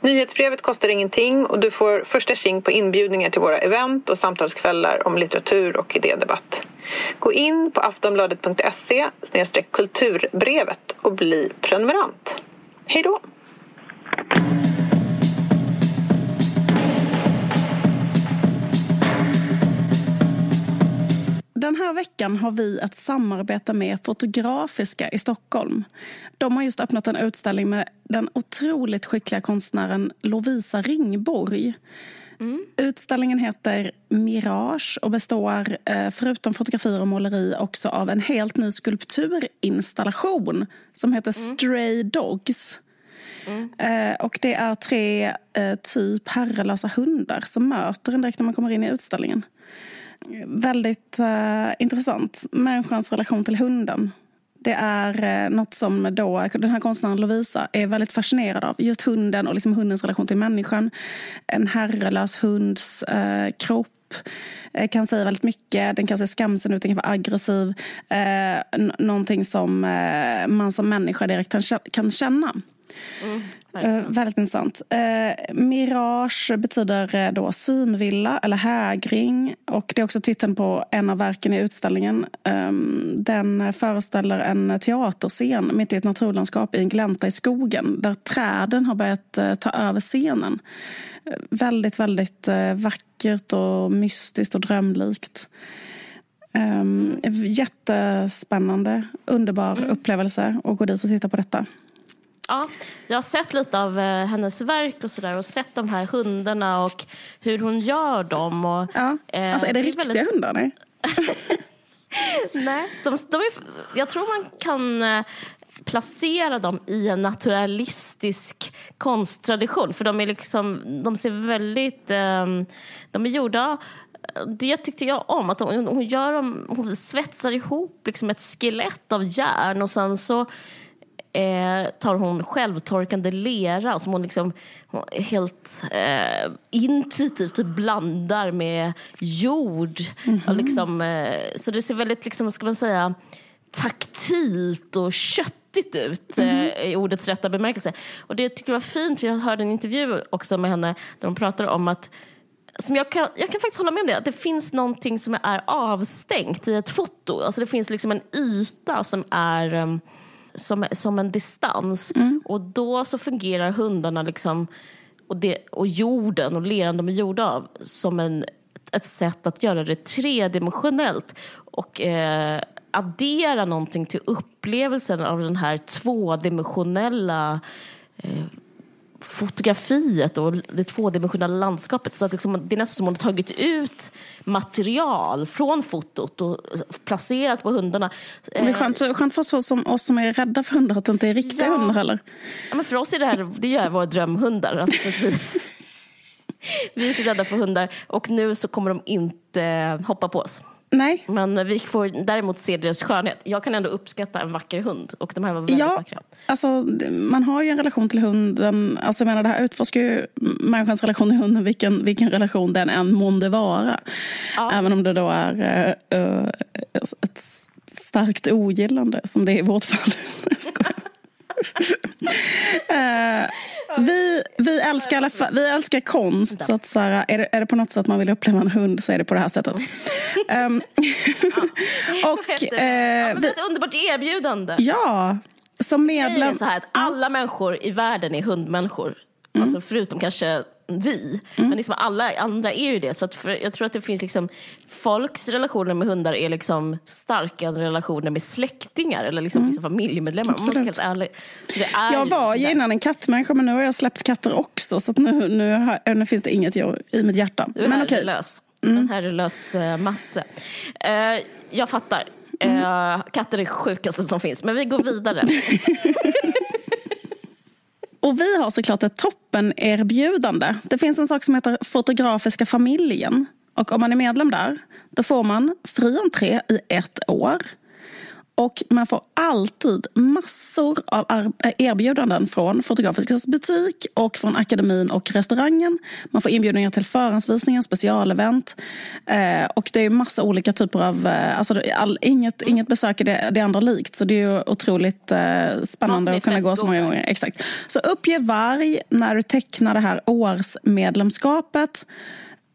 Nyhetsbrevet kostar ingenting och du får första tjing på inbjudningar till våra event och samtalskvällar om litteratur och idédebatt. Gå in på aftonbladet.se kulturbrevet och bli prenumerant. Hej då! Den här veckan har vi ett samarbete med Fotografiska i Stockholm. De har just öppnat en utställning med den otroligt skickliga konstnären Lovisa Ringborg. Mm. Utställningen heter Mirage och består eh, förutom fotografier och måleri också av en helt ny skulpturinstallation som heter mm. Stray Dogs. Mm. Eh, och det är tre eh, typ herrelösa hundar som möter en direkt när man kommer in i utställningen väldigt uh, intressant. Människans relation till hunden. Det är uh, något som då, den här konstnären Lovisa är väldigt fascinerad av. Just hunden och liksom hundens relation till människan. En herrelös hunds uh, kropp kan säga väldigt mycket. Den kan se skamsen ut, den kan vara aggressiv. Eh, någonting som eh, man som människa direkt kan känna. Mm. Uh, väldigt intressant. Uh, Mirage betyder uh, då synvilla eller hägring. Och det är också titeln på en av verken i utställningen. Um, den föreställer en teaterscen mitt i ett naturlandskap i en glänta i skogen där träden har börjat ta över scenen. väldigt, väldigt vackert och mystiskt och drömlikt. Um, jättespännande, underbar mm. upplevelse att gå dit och titta på detta. Ja, jag har sett lite av eh, hennes verk och sådär och sett de här hundarna och hur hon gör dem. Och, ja. eh, alltså är det, det riktiga väldigt... hundar? Nej, nej de, de är, jag tror man kan eh, placera dem i en naturalistisk konsttradition. För de är liksom, de ser väldigt, eh, de är gjorda det tyckte jag om, att hon, hon, gör dem, hon svetsar ihop liksom ett skelett av järn och sen så eh, tar hon självtorkande lera som hon liksom helt eh, intuitivt typ blandar med jord. Mm -hmm. och liksom, eh, så det ser väldigt, liksom, ska man säga, taktilt och köttigt ut mm -hmm. i ordets rätta bemärkelse. Och det tyckte jag var fint, jag hörde en intervju också med henne där hon pratade om att som jag, kan, jag kan faktiskt hålla med om det, att det finns någonting som är avstängt i ett foto. Alltså det finns liksom en yta som är um, som, som en distans. Mm. Och då så fungerar hundarna liksom, och, det, och jorden och leran de är gjorda av som en, ett sätt att göra det tredimensionellt och eh, addera någonting till upplevelsen av den här tvådimensionella eh, fotografiet och det tvådimensionella landskapet. Så att liksom, det är nästan som om man har tagit ut material från fotot och placerat på hundarna. Men det är skönt, skönt för oss som, oss som är rädda för hundar att det inte är riktiga ja. hundar heller. Ja, men för oss är det här det är våra drömhundar. Alltså, vi är så rädda för hundar och nu så kommer de inte hoppa på oss. Nej. Men vi får däremot se deras skönhet. Jag kan ändå uppskatta en vacker hund och de här var väldigt ja, vackra. Alltså, man har ju en relation till hunden. Alltså, jag menar, det här utforskar ju människans relation till hunden vilken, vilken relation den än månde vara. Ja. Även om det då är uh, ett starkt ogillande som det är i vårt fall. Uh, vi, vi, älskar, vi älskar konst. Så att så här, är, det, är det på något sätt man vill uppleva en hund så är det på det här sättet. um, och, uh, ja, vi, ett underbart erbjudande. Ja. Som medlem... så här att alla människor i världen är hundmänniskor. Mm. Alltså förutom kanske vi. Mm. Men liksom alla andra är ju det. Så att jag tror att det finns liksom, folks relationer med hundar är liksom starkare än relationer med släktingar eller liksom, mm. liksom familjemedlemmar. Helt ärlig. jag var ju innan en kattmänniska men nu har jag släppt katter också. Så nu, nu, har, nu finns det inget i mitt hjärta. Du är men herrelös. Okay. Mm. En herrelös uh, matte. Uh, jag fattar. Uh, katter är det sjukaste som finns. Men vi går vidare. Och vi har såklart ett toppenerbjudande. Det finns en sak som heter Fotografiska familjen. Och om man är medlem där, då får man fri entré i ett år. Och man får alltid massor av erbjudanden från Fotografiskans butik och från akademin och restaurangen. Man får inbjudningar till förhandsvisningar, specialevent. Eh, och det är massa olika typer av... Eh, alltså all, inget, inget besök är det, det andra likt. Så det är otroligt eh, spännande att kunna gå så många gånger. Exakt. Så uppge varg när du tecknar det här årsmedlemskapet.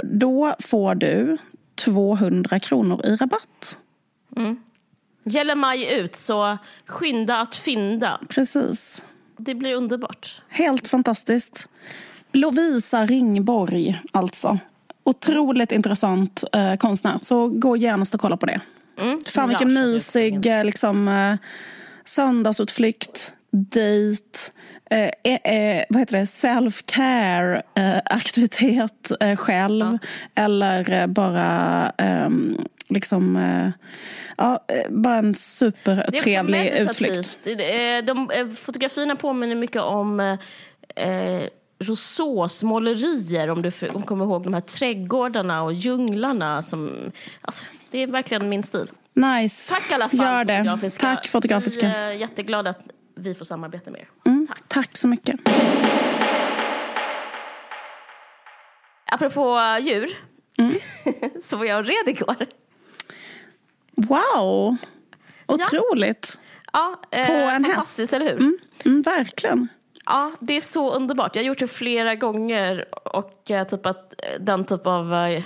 Då får du 200 kronor i rabatt. Mm. Gäller maj ut, så skynda att fynda. Precis. Det blir underbart. Helt fantastiskt. Lovisa Ringborg, alltså. Otroligt intressant eh, konstnär. Så gå gärna och kolla på det. Mm, Fan vilken mysig eh, liksom, eh, söndagsutflykt, dejt, eh, eh, eh, vad heter det, self-care eh, aktivitet eh, själv. Ja. Eller bara ehm, liksom ja, bara en supertrevlig utflykt. De, fotografierna påminner mycket om eh, Rousseaus målerier, om du kommer ihåg de här trädgårdarna och djunglarna. Som, alltså, det är verkligen min stil. Nice. Tack i alla fall, Gör det. Fotografiska. Tack, Fotografiska. Vi är jätteglada att vi får samarbeta med er. Mm. Tack. Tack så mycket. Apropå djur, mm. så var jag red igår. Wow! Otroligt. Ja, ja På eh, en häst. eller hur? Mm, mm, verkligen. Ja, det är så underbart. Jag har gjort det flera gånger. Och eh, typ att, eh, den typ av eh,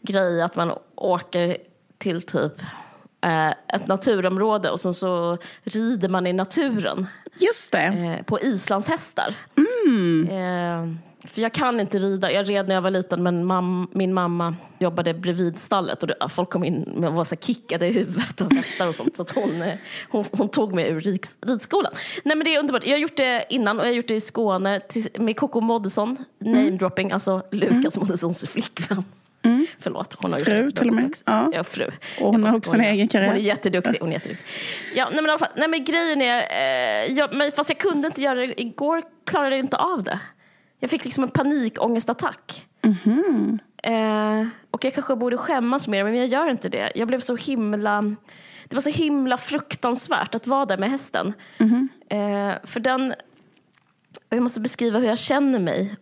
grej att man åker till typ eh, ett naturområde och sen så rider man i naturen. Just det. Eh, på islandshästar. Mm. För jag kan inte rida. Jag red när jag var liten men mam, min mamma jobbade bredvid stallet och det, folk kom in och var så kickade i huvudet av hästar och sånt. Så hon, eh, hon, hon, tog mig ur rid, ridskolan. Nej men det är underbart. Jag har gjort det innan och jag har gjort det i Skåne till, med Coco Moddesson, mm. name dropping, alltså Lukas mm. Moddessons flickvän. Mm. Förlåt, hon har fru till och med. Ja. ja, fru. Och hon har också en egen karriär. Hon är jätteduktig. Hon är jätteduktig. Ja, nej, men fall, nej, men grejen är, eh, jag, men fast jag kunde inte göra det igår, klarade jag inte av det. Jag fick liksom en panikångestattack. Mm-hmm. Eh, och jag kanske borde skämmas mer, men jag gör inte det. Jag blev så himla... Det var så himla fruktansvärt att vara där med hästen. Mm-hmm. Eh, för den... Jag måste beskriva hur jag känner mig.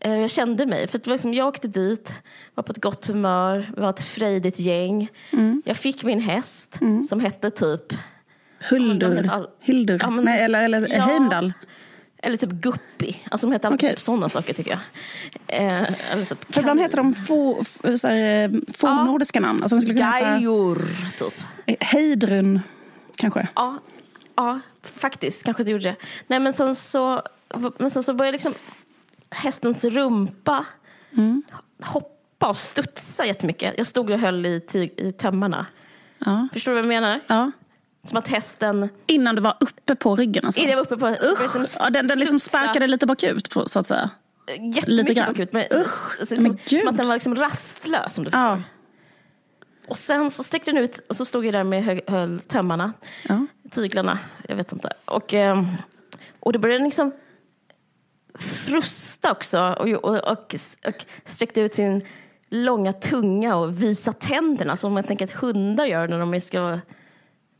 Eh, jag kände mig. För det var liksom, jag åkte dit, var på ett gott humör, var ett frejdigt gäng. Mm. Jag fick min häst mm. som hette typ... Huldur? All... Hildur? Ja, men, Nej, eller, eller ja, Heimdall? Eller typ Guppy. Alltså de heter alltid okay. typ sådana saker tycker jag. Eh, eller typ För ibland heter de fornnordiska ja. namn. Alltså de skulle kunna Gajor, typ. Eh, Heidrun, kanske? Ja, ja, faktiskt. Kanske det gjorde det. Nej, men sen så, men sen så började liksom hästens rumpa mm. hoppa och studsa jättemycket. Jag stod och höll i, tyg, i tömmarna. Ja. Förstår du vad jag menar? Ja. Som att hästen... Innan du var uppe på ryggen? Alltså. Innan jag var uppe på... Usch! Liksom ja, den den liksom sparkade lite bakut, på, så att säga. Jättemycket bakut. Men, Usch! Så, liksom, som att den var liksom rastlös, om du ja. Och sen så sträckte den ut och så stod jag där med höll, höll tömmarna, ja. tyglarna, jag vet inte. Och, ehm, och då började den liksom frusta också och, och, och, och sträckte ut sin långa tunga och visa tänderna som man tänker att hundar gör när de ska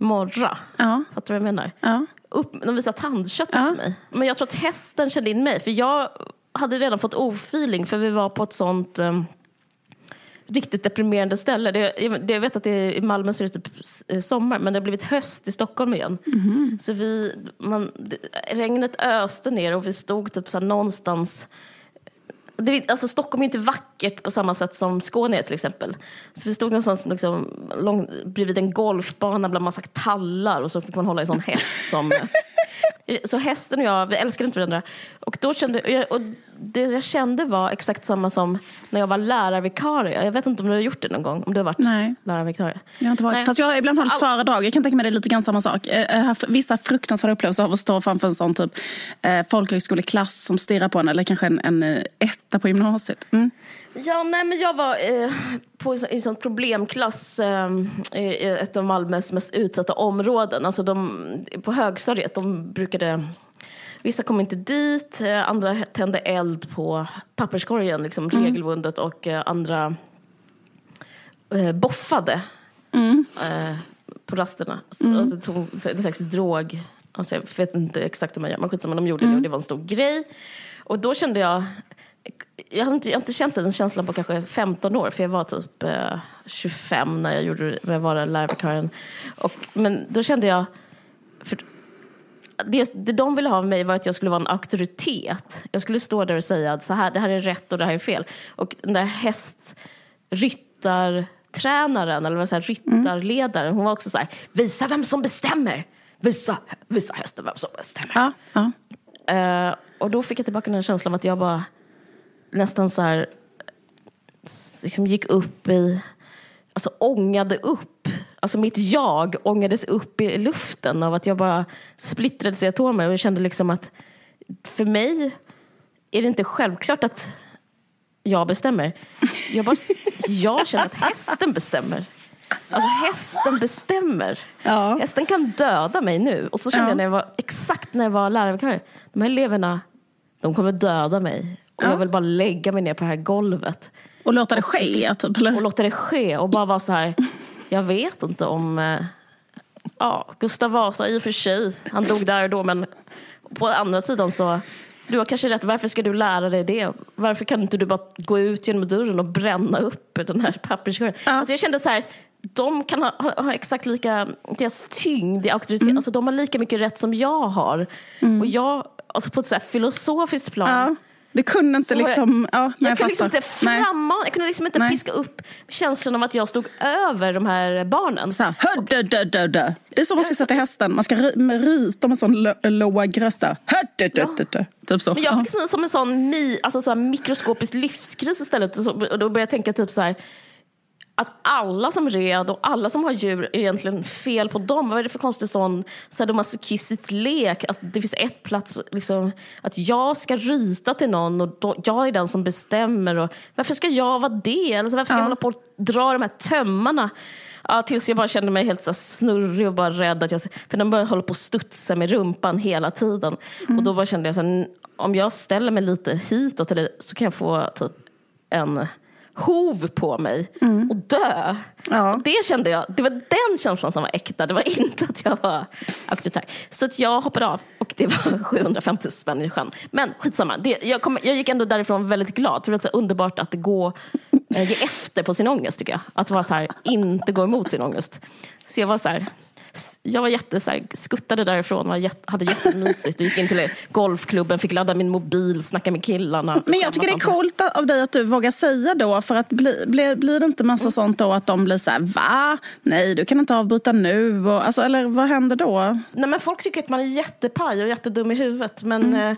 morra. Ja. Fattar du vad jag menar? Ja. Upp, de visar tandköttet ja. för mig. Men jag tror att hästen kände in mig. För jag hade redan fått ofeeling för vi var på ett sånt um, riktigt deprimerande ställe. Det, jag, jag vet att det är, i Malmö så är det typ eh, sommar men det har blivit höst i Stockholm igen. Mm. Så vi, man, regnet öste ner och vi stod typ så någonstans det, alltså Stockholm är inte vackert på samma sätt som Skåne är till exempel. Så vi stod någonstans liksom, lång, bredvid en golfbana bland massa tallar och så fick man hålla i en sån häst som Så hästen och jag, vi älskade inte varandra. Och, då kände, och det jag kände var exakt samma som när jag var lärarvikarie. Jag vet inte om du har gjort det någon gång? Om du har varit Nej. lärarvikarie? Jag har inte varit. Nej. Fast jag har ibland hållit All... föredrag. Jag kan tänka mig det är lite grann samma sak. Jag har haft vissa fruktansvärda upplevelser av att stå framför en sån typ eh, folkhögskoleklass som stirrar på en. Eller kanske en, en eh, etta på gymnasiet. Mm. Ja, nej, men jag var eh, på en, en sån problemklass eh, i ett av Malmös mest utsatta områden. Alltså de, på högstadiet, de brukade Vissa kom inte dit, eh, andra tände eld på papperskorgen liksom, mm. regelbundet och eh, andra eh, boffade mm. eh, på rasterna. Så, mm. alltså, tog en slags drog. Alltså, jag vet inte exakt hur man gör, men skitsamma, de gjorde mm. det och det var en stor grej. Och då kände jag, jag har, inte, jag har inte känt den känslan på kanske 15 år, för jag var typ eh, 25 när jag, gjorde, när jag var lärarvikarien. Men då kände jag, för det, det de ville ha av mig var att jag skulle vara en auktoritet. Jag skulle stå där och säga att så här, det här är rätt och det här är fel. Och den där hästryttartränaren, eller vad säger, ryttarledaren, hon var också så här, visa vem som bestämmer. Visa, visa hästen vem som bestämmer. Ja, ja. Uh, och då fick jag tillbaka den känslan av att jag bara nästan så här, liksom gick upp i, alltså ångade upp alltså mitt jag ångades upp i luften av att jag bara splittrades i atomer och jag kände liksom att för mig är det inte självklart att jag bestämmer. Jag, bara, jag känner att hästen bestämmer. Alltså hästen bestämmer. Ja. Hästen kan döda mig nu. Och så kände ja. jag när jag var, exakt när jag var lärarvikarie. De här eleverna, de kommer döda mig. Och ja. jag vill bara lägga mig ner på det här golvet. Och låta det ske? Typ, eller? Och låta det ske och bara vara så här. Jag vet inte om... Eh, ja, Gustav Vasa i och för sig, han dog där och då men på andra sidan så du har kanske rätt, varför ska du lära dig det? Varför kan inte du bara gå ut genom dörren och bränna upp den här papperskorgen? Ja. Alltså jag kände så här, de kan ha, ha, exakt lika, deras tyngd i auktoritet, mm. alltså de har lika mycket rätt som jag har. Mm. Och jag, alltså på ett så filosofiskt plan, ja du kunde inte liksom... Ja, jag, jag, kunde liksom inte framma, jag kunde liksom inte nej. piska upp känslan av att jag stod över de här barnen. Så här, dö, dö, dö, dö. Det är så man ska sätta hästen. Man ska ryta med sån låg röst. Typ så. Men jag fick som en sån, mi, alltså så mikroskopisk livskris istället. Och, då började jag tänka typ så här att alla som red och alla som har djur är egentligen fel på dem. Vad är det för konstig sån sadomasochistisk lek? Att det finns ett plats, liksom, att jag ska ryta till någon och då, jag är den som bestämmer. Och, varför ska jag vara det? Alltså, varför ska ja. jag hålla på och dra de här tömmarna? Ja, tills jag bara kände mig helt så snurrig och bara rädd. Att jag, för den började hålla på att studsa med rumpan hela tiden. Mm. Och då bara kände jag så om jag ställer mig lite hitåt så kan jag få typ en hov på mig mm. och dö. Ja. Och det kände jag, det var den känslan som var äkta, det var inte att jag var auktoritär. Så att jag hoppade av och det var 750 spänn i sjön. Men skitsamma, det, jag, kom, jag gick ändå därifrån väldigt glad. För det var så underbart att gå, äh, ge efter på sin ångest tycker jag. Att vara så här, inte gå emot sin ångest. Så jag var så här, jag var jätte, så här, skuttade därifrån, var jätte, hade jättemysigt. Jag gick in till golfklubben, fick ladda min mobil, snacka med killarna. Men jag tycker det är coolt av dig att du vågar säga då, för att bli, bli, blir det inte massa mm. sånt då att de blir så här, va? Nej, du kan inte avbryta nu. Och, alltså, eller vad händer då? Nej, men folk tycker att man är jättepaj och jättedum i huvudet. Men mm. eh,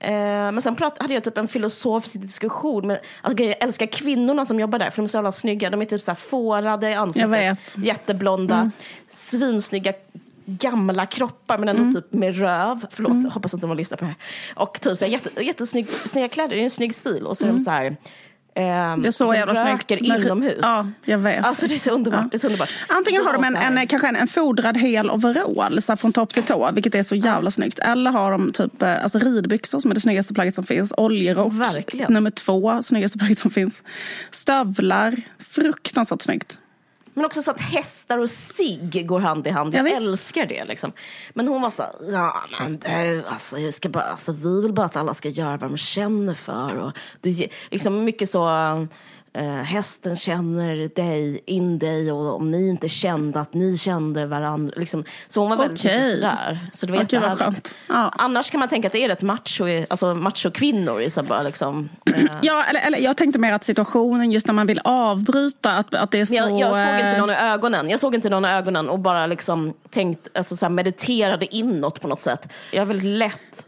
Eh, men sen prat, hade jag typ en filosofisk diskussion med, alltså, jag älskar kvinnorna som jobbar där för de är så jävla snygga. De är typ så här fårade i ansiktet, jätteblonda, mm. svinsnygga gamla kroppar men ändå mm. typ med röv. Förlåt, mm. hoppas att de har lyssnat på det här. Och typ så här, jätte, jättesnygga kläder, det är en snygg stil. Och så mm. är de så här Um, det är så jävla snyggt. röker inomhus. Ja, jag vet. Alltså det är så underbart. Ja. Det är så underbart. Antingen har de en, en, kanske en, en fodrad hel overall så från topp till tå, vilket är så jävla ja. snyggt. Eller har de typ eh, alltså, ridbyxor som är det snyggaste plagget som finns. Oljerock, Verkligen. nummer två, snyggaste plagget som finns. Stövlar, fruktansvärt snyggt. Men också så att hästar och sig går hand i hand. Jag ja, älskar det. Liksom. Men hon var så ja men du, alltså, jag ska bara, alltså, vi vill bara att alla ska göra vad de känner för. Och du, liksom mycket så Uh, hästen känner dig, in dig och om ni inte kände att ni kände varandra. Liksom. Så hon var väldigt okay. sådär. Så det var okay, skönt. Ja. Annars kan man tänka att det är rätt macho, alltså macho-kvinnor. Så bara, liksom, uh. Ja, eller, eller, jag tänkte mer att situationen just när man vill avbryta, att, att det är så... Jag, jag såg inte eh, någon i ögonen. Jag såg inte någon i ögonen och bara liksom tänkt, alltså, så mediterade inåt på något sätt. Jag är väldigt lätt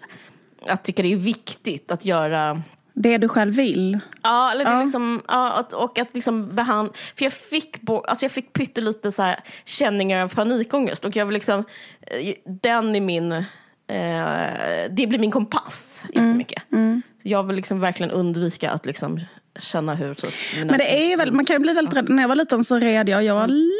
att tycka det är viktigt att göra det du själv vill? Ja, eller det ja. Liksom, ja, och att liksom behandla... För jag fick, alltså jag fick pyttelite så här känningar av panikångest och jag vill liksom... Eh, den är min... Eh, det blir min kompass jättemycket. Mm. Mm. Jag vill liksom verkligen undvika att liksom känna hur... Typ, Men det är väl, man kan ju bli väldigt rädd. När jag var liten så red jag. Jag var mm.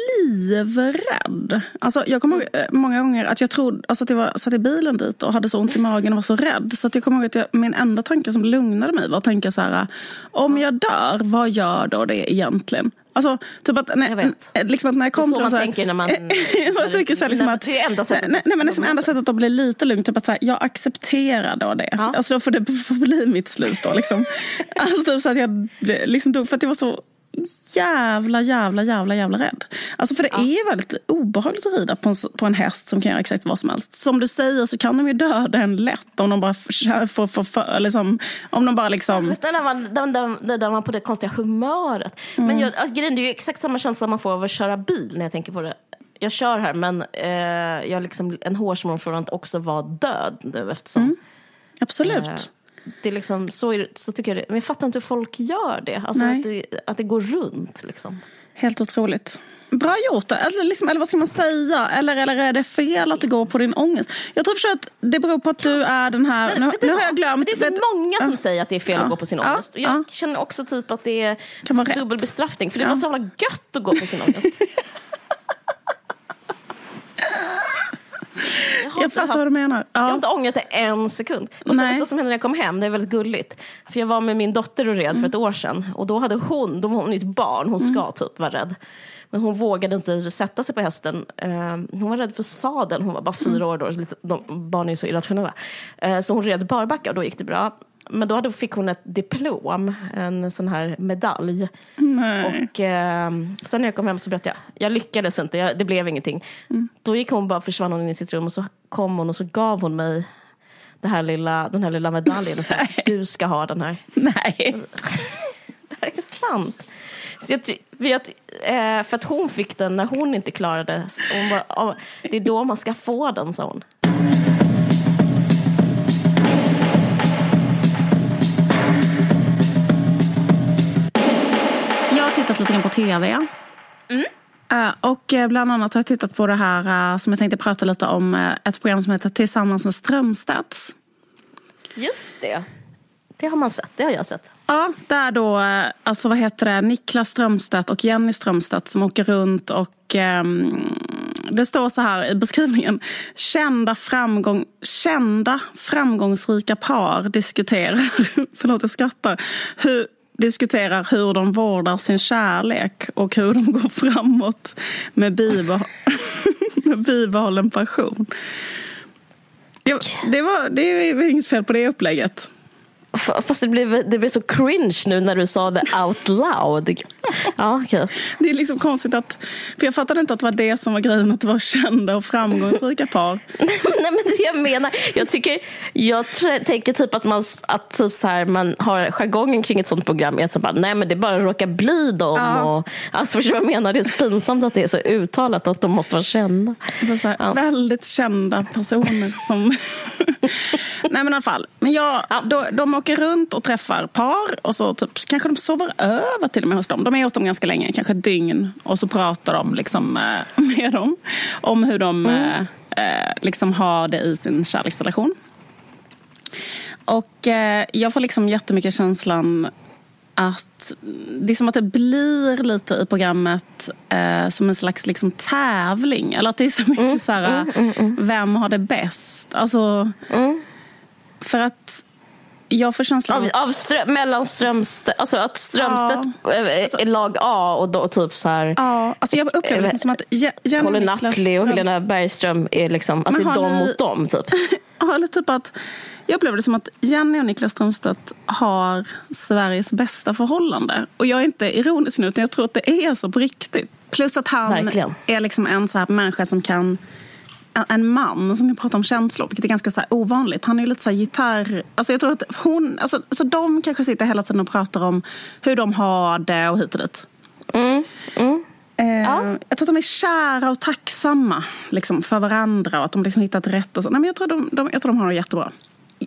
livrädd. Alltså, jag kommer ihåg eh, många gånger att jag trodde, alltså att jag var, satt i bilen dit och hade så ont i magen och var så rädd. Så att jag kommer ihåg att jag, min enda tanke som lugnade mig var att tänka så här. Om jag dör, vad gör då det egentligen? Alltså, typ att, när, Jag vet. Liksom att när jag kom Det är så man så här- tänker när man- man tänker så här, liksom när- att, det är enda sättet nej, nej, men det är som enda sättet att bli lite lugn. Typ att så här, jag accepterar då det. Ja. Alltså då får det får bli mitt slut då. Liksom. alltså typ så att jag liksom dog för att jag var så jävla, jävla, jävla, jävla rädd. Alltså för det är väldigt obehagligt att rida på en, på en häst som kan göra exakt vad som helst. Som du säger så kan de ju döda en lätt om de bara får, får, får, får liksom, om de bara liksom... Vet när man, där, där, där man på det konstiga humöret. Mm. Men jag, alltså, det är ju exakt samma känsla man får av att köra bil när jag tänker på det. Jag kör här men eh, jag liksom en hårsmån från att också vara död nu eftersom Absolut. eh, det är liksom, så, är, så tycker jag det. Men jag fattar inte hur folk gör det. Alltså Nej. att det, att det går runt liksom. Helt otroligt. Bra gjort. Eller, liksom, eller vad ska man säga? Eller, eller är det fel att det går på din ångest? Jag tror för att det beror på att du är den här... Men, nu, du nu har jag glömt. Det är så vet- många som säger att det är fel Ja. att gå på sin ångest. Jag Ja. känner också typ att det är dubbel bestraffning. För det var så jävla gött att gå på sin ångest. Jag fattar haft- vad du menar. Jag har Ja. inte ångrat det en sekund. Och sen, vad som hände när jag kom hem, det är väldigt gulligt. För jag var med min dotter och red Mm. för ett år sedan. Och då hade hon, då var hon ett barn, hon ska typ vara rädd. Men hon vågade inte sätta sig på hästen. Eh, hon var rädd för sadeln, hon var bara fyra Mm. år då. Så lite, de, barn är så irrationella. Eh, så hon red barbacka och då gick det bra. Men då hade, fick hon ett diplom, en sån här medalj. Nej. Och eh, sen när jag kom hem så berättade jag, jag lyckades inte, jag, det blev ingenting. Mm. Då gick hon bara, försvann hon in i sitt rum och så kom hon och så gav hon mig det här lilla, den här lilla medaljen och sa du ska ha den här. Nej. Det här är sant. Så jag, vet, eh, för att hon fick den när hon inte klarade. Hon bara, "Ja, det är då man ska få den, sa hon. Lite grann på tv. Eh, Och eh, bland annat har jag tittat på det här eh, som jag tänkte prata lite om. Ett program som heter Tillsammans med Strömstads. Just det. Det har man sett, det har jag sett. Ja, där då, eh, alltså vad heter det, Niklas Strömstedt och Jenny Strömstedt som åker runt och ehm, det står så här i beskrivningen. Kända, framgång, kända framgångsrika par diskuterar, förlåt jag skrattar, hur, diskuterar hur de vårdar sin kärlek och hur de går framåt med, bibeh- med bibehållen passion. Ja, det, var, det är inget fel på det upplägget. Fast det blev, det blev så cringe nu när du sa det out loud. Ja, okej. Det är liksom konstigt att... För jag fattade inte att det var det som var grejen, att det var kända och framgångsrika par. Nej men det jag menar, jag tycker, jag tänker typ att man, att typ så här, man har jargongen kring ett sånt program är att så bara, nej men det bara råkar bli dem. Ja. Och, alltså förstår du vad jag menar? Det är så pinsamt att det är så uttalat att de måste vara kända. Alltså så här, Ja. Väldigt kända personer som... Nej men i alla fall. Men jag, då, de åker runt och träffar par och så typ, kanske de sover över till och med hos dem. De är hos dem ganska länge, kanske ett dygn. Och så pratar de liksom, eh, med dem om hur de eh, eh, liksom har det i sin kärleksrelation. Och eh, jag får liksom jättemycket känslan att det är som att det blir lite i programmet eh, som en slags liksom, tävling. Eller att det är så mycket så här, vem har det bäst? Alltså, För att jag får känslan Av, av... av strö, mellan Strömstedt, alltså att Strömstedt är- är lag A och då typ så här Ja, alltså jag upplever det liksom som att Je- Jenny Colin Nutley och Helena Bergström är liksom, att det är de ni- mot dem typ. Ja, eller typ att jag upplever det som att Jenny och Niklas Strömstedt har Sveriges bästa förhållande. Och jag är inte ironisk nu, utan jag tror att det är så på riktigt. Plus att han Verkligen. är liksom en så här människa som kan en- man som kan prata om känslor, vilket är ganska så ovanligt. Han är ju lite så här gitarr... Alltså jag tror att hon... Alltså, så de kanske sitter hela tiden och pratar om hur de har det och hit och dit. Mm, Eh, Jag tror att de är kära och tacksamma liksom, för varandra och att de liksom hittat rätt. Och så. Nej, men jag, tror de, de, jag tror de har det jättebra.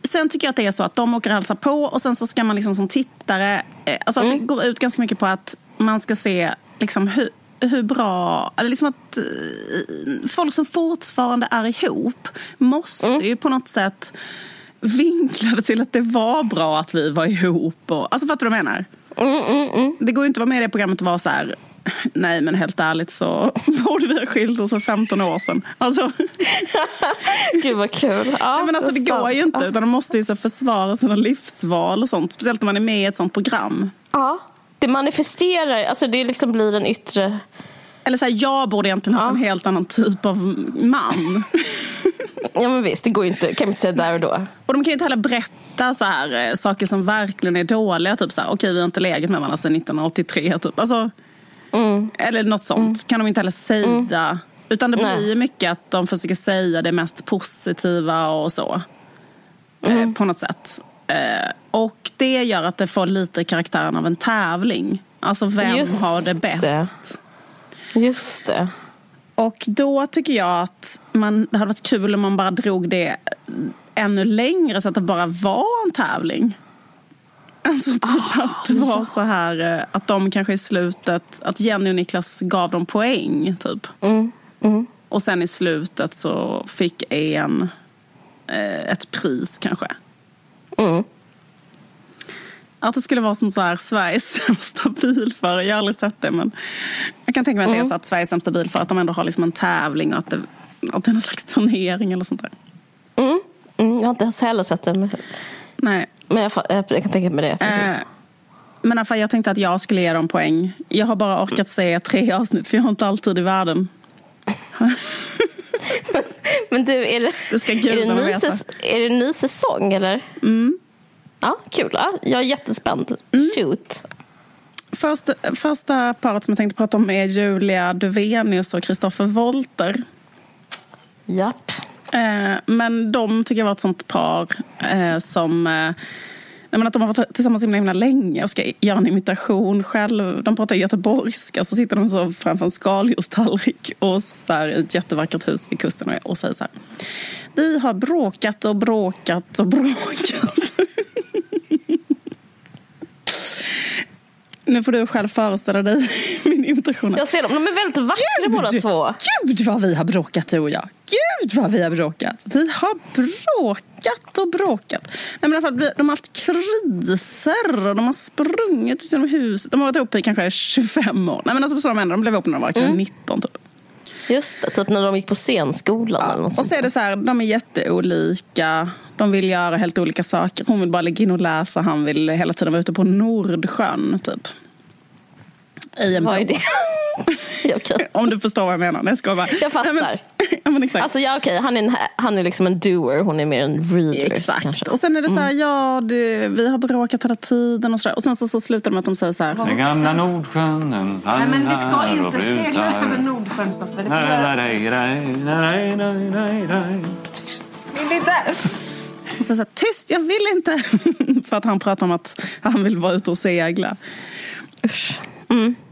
Sen tycker jag att det är så att de åker och hälsar på och sen så ska man liksom som tittare... Eh, alltså att det går ut ganska mycket på att man ska se liksom hur, hur bra... Eller liksom att eh, folk som fortfarande är ihop måste ju på något sätt vinkla det till att det var bra att vi var ihop. Och, alltså fattar du vad jag menar? Det går ju inte att vara med i det programmet och vara så här Nej men helt ärligt så borde vi ha skilt oss för 15 år sedan. Alltså, Gud vad kul. Ja, nej, men alltså det går ju inte utan de måste ju så försvara sina livsval och sånt. Speciellt när man är med i ett sånt program. Ja, det manifesterar, alltså det liksom blir en yttre... Eller så här, jag borde egentligen ha Ja. en helt annan typ av man. Ja men visst, det går ju inte, kan man inte säga där och då. Och de kan ju inte heller berätta så här, eh, saker som verkligen är dåliga. Typ så här, okej vi har inte legat med varandra sedan 1983. Typ. Alltså, Mm. Eller något sånt kan de inte heller säga. Utan det Nej. blir mycket att de försöker säga det mest positiva och så. Mm. Eh, på något sätt. Eh, och det gör att det får lite karaktären av en tävling. Alltså vem Just har det det. bäst? Just det. Och då tycker jag att man, det hade varit kul om man bara drog det ännu längre så att det bara var en tävling. Alltså typ att det var så här eh, att de kanske i slutet, att Jenny och Niklas gav dem poäng typ. Och sen i slutet så fick en eh, ett pris kanske. Mm. Att det skulle vara som så här Sveriges sämsta bilförare. Jag har aldrig sett det men jag kan tänka mig att det är så att Sveriges sämsta bilförare att de ändå har liksom en tävling och att det, att det är någon slags turnering eller sånt där. Mm. Mm, jag har inte heller sett det, men, Nej. Men jag, jag, kan tänka mig det. Precis. Eh, men alltså, jag tänkte att jag skulle ge dem poäng. Jag har bara orkat se tre avsnitt för jag har inte alltid i världen. Men du, är det, Det ska är det, ny, säs- är det ny säsong eller? Mm. Ja, kul. Ja, jag är jättespänd. Mm. Shoot. Första, första paret som jag tänkte prata om är Julia Duvenius och Kristoffer Wolter. Japp. Eh, men de tycker jag var ett sånt par eh, som... Eh, jag menar att de har varit tillsammans himla, himla länge och ska göra en imitation själv. De pratar göteborgska, så sitter de så framför en skaldjurstallrik och så här, i ett jättevackert hus vid kusten och, och säger så här. Vi har bråkat och bråkat och bråkat. Nu får du själv föreställa dig min imitation. Jag ser dem. De är väldigt vackra båda två. Gud vad vi har bråkat du och jag. Gud vad vi har bråkat. Vi har bråkat och bråkat. Nej, men i alla fall, de har haft kriser och de har sprungit ut genom huset. De har varit ihop i kanske 25 år. Nej men alltså vad jag menar? De blev ihop när de var kanske 19 typ. Just det, typ när de gick på scenskolan eller något Och så är det så här, de är jätteolika. De vill göra helt olika saker. Hon vill bara ligga in och läsa. Han vill hela tiden vara ute på Nordsjön typ. I en Vad är det? okej. Om du förstår vad jag menar. Nej, jag bara. Jag fattar. Nej, men, ja, men exakt. Alltså ja, okej, han, är en, han är liksom en doer, hon är mer en reader. Exakt. Kanske. Och sen är det så här, ja, det, vi har bråkat hela tiden och så där. Och sen så, så slutar det med att de säger så här. Den gamla Nordsjön den Nej, men vi ska inte segla över. Nordsjön, Stoffe. Tyst. Vill inte. Och så så här, tyst, jag vill inte. För att han pratar om att han vill vara ute och segla. Usch. Eh,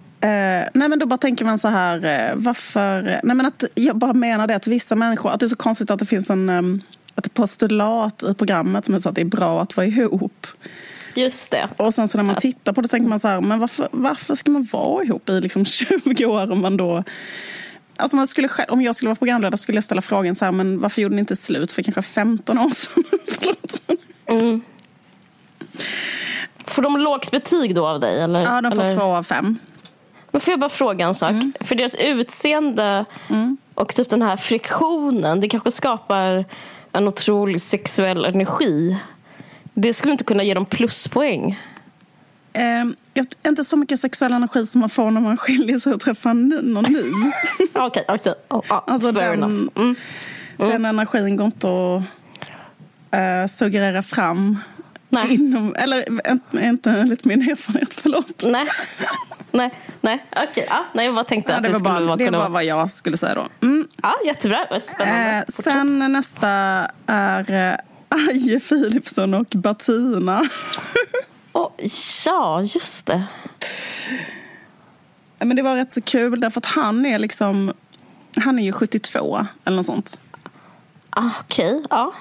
nej men då bara tänker man så här, eh, varför... Nej men att jag bara menar det att vissa människor, att det är så konstigt att det finns en... Um, ett postulat i programmet som är så att det är bra att vara ihop. Just det. Och sen så när man tittar på det så tänker man så här, men varför, varför ska man vara ihop i liksom 20 år om man då... Alltså man skulle, själv- om jag skulle vara programledare skulle jag ställa frågan så här, men varför gjorde ni inte slut för kanske 15 år sedan? Förlåt. Får de lågt betyg då av dig? Eller? Ja, de får eller? två av fem. Men får jag bara fråga en sak? Mm. För deras utseende och typ den här friktionen, det kanske skapar en otrolig sexuell energi. Det skulle inte kunna ge dem pluspoäng. Eh, inte så mycket sexuell energi som man får när man skiljer sig och träffar någon ny. Okej, okej. Ja, ja, Alltså fair den, enough. Mm. den energin går inte att uh, suggerera fram. Nej. Inom, eller inte enligt min erfarenhet, förlåt. Nej, nej, nej. Okej, ja, nej, jag bara tänkte Ja, att det skulle bara, vara det var vad jag skulle säga då. Mm. Ja, jättebra. Spännande. Eh, sen nästa är eh, Aje Philipsson och Bettina. Åh, ja, just det. Men det var rätt så kul därför att han är liksom han är ju 72 eller något sånt. Ah, Okej, ja.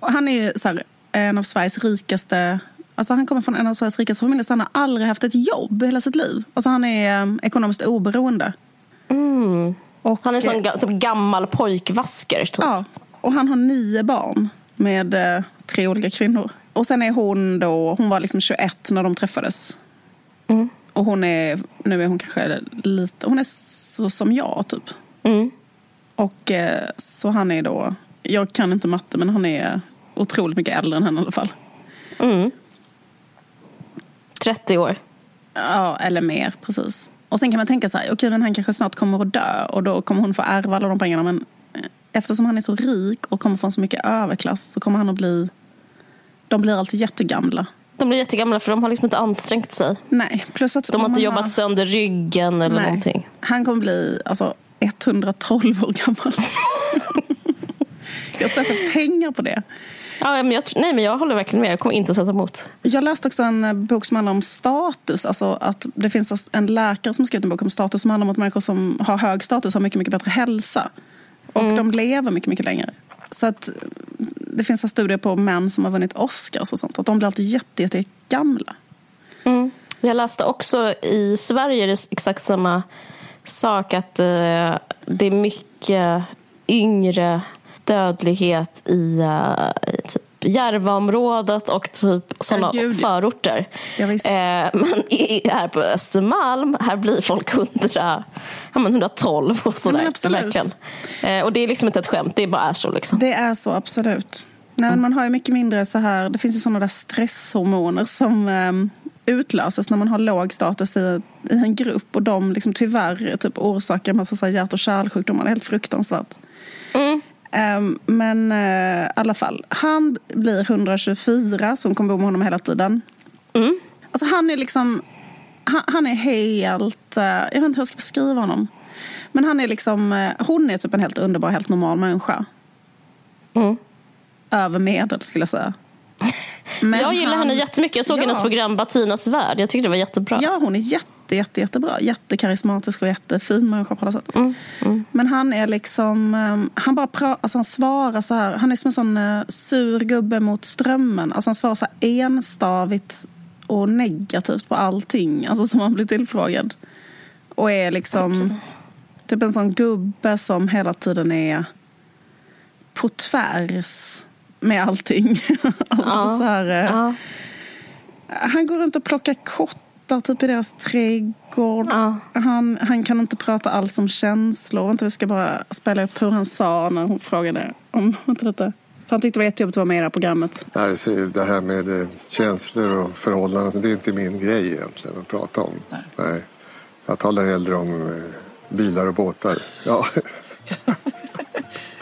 Och han är ju så här, en av Sveriges rikaste Alltså han kommer från en av Sveriges rikaste familjer så han har aldrig haft ett jobb hela sitt liv. Alltså han är eh, ekonomiskt oberoende. Och, Mm. Han är sån eh, ga- typ gammal pojkvasker. Typ. Ja, och han har nio barn med eh, tre olika kvinnor. Och sen är hon då, hon var liksom 21 när de träffades. Mm. Och hon är, nu är hon kanske lite, hon är så som jag typ. Mm. Och eh, så han är då, jag kan inte matte men han är otroligt mycket äldre än henne i alla fall. Mm. 30 år. Ja, eller mer. Precis. Och sen kan man tänka så här, okej men han kanske snart kommer att dö och då kommer hon få ärva alla de pengarna. Men eh, eftersom han är så rik och kommer från så mycket överklass så kommer han att bli... De blir alltid jättegamla. De blir jättegamla för de har liksom inte ansträngt sig. Nej, plus att... De har inte jobbat sönder ryggen eller Nej. någonting. Han kommer bli alltså, 112 år gammal. jag sätter pengar på det. Ja, men jag, nej, men jag håller verkligen med. Jag kommer inte sätta emot. Jag läste också en eh, bok som handlar om status. Alltså att det finns en läkare som skrivit en bok om status som handlar om att människor som har hög status har mycket, mycket bättre hälsa. Och de lever mycket, mycket längre. Så att eh, det finns en studier på män som har vunnit Oscars och sånt. Att de blir alltid jätte, jätte gamla. Jag läste också i Sverige är det exakt samma sak. Att eh, det är mycket yngre dödlighet i, eh, i typ Järvaområdet och typ sådana förorter. Ja. Eh, men i, här på Östermalm, här blir folk 100, ja, men 112 och sådär. Eh, och det är liksom inte ett skämt, det bara är så. Liksom. Det är så, absolut. Nej, man har ju mycket mindre så här, det finns ju sådana där stresshormoner som um, utlöses när man har låg status i, i en grupp och de liksom tyvärr typ orsakar en massa så här hjärt och kärlsjukdomar. Det är helt fruktansvärt. Ehm, men eh, i alla fall, han blir 124 som kommer bo med honom hela tiden. Alltså han är liksom, han, han är helt, eh, jag vet inte hur jag ska beskriva honom. Men han är liksom, eh, hon är typ en helt underbar, helt normal människa. Mm. Över medel skulle jag säga. Men jag gillar han- henne jättemycket. Jag såg Ja. hennes program Batinas värld. Jag tyckte det var jättebra. Ja, hon är jätte, jätte, jättebra. Jättekarismatisk och jättefin människa på alla sätt. Mm, Men han är liksom, ehm, han bara pra, alltså han svarar så här, han är som en sån uh, sur gubbe mot strömmen. Alltså han svarar så här enstavigt och negativt på allting, alltså som han blir tillfrågad. Och är liksom typ en sån gubbe som hela tiden är på tvärs med allting. alltså Ja. så här, eh, Ja. han går runt och plockar kottar typ i deras trädgård. Ja. Han, han kan inte prata alls om känslor. Vänta, vi ska bara spela upp hur han sa när hon frågade om vänta lite. För han tyckte det var jättejobbigt att vara med i det här programmet. Nej, så det här med eh, känslor och förhållanden, det är inte min grej egentligen att prata om. Nej. Jag talar hellre om eh, bilar och båtar. Ja.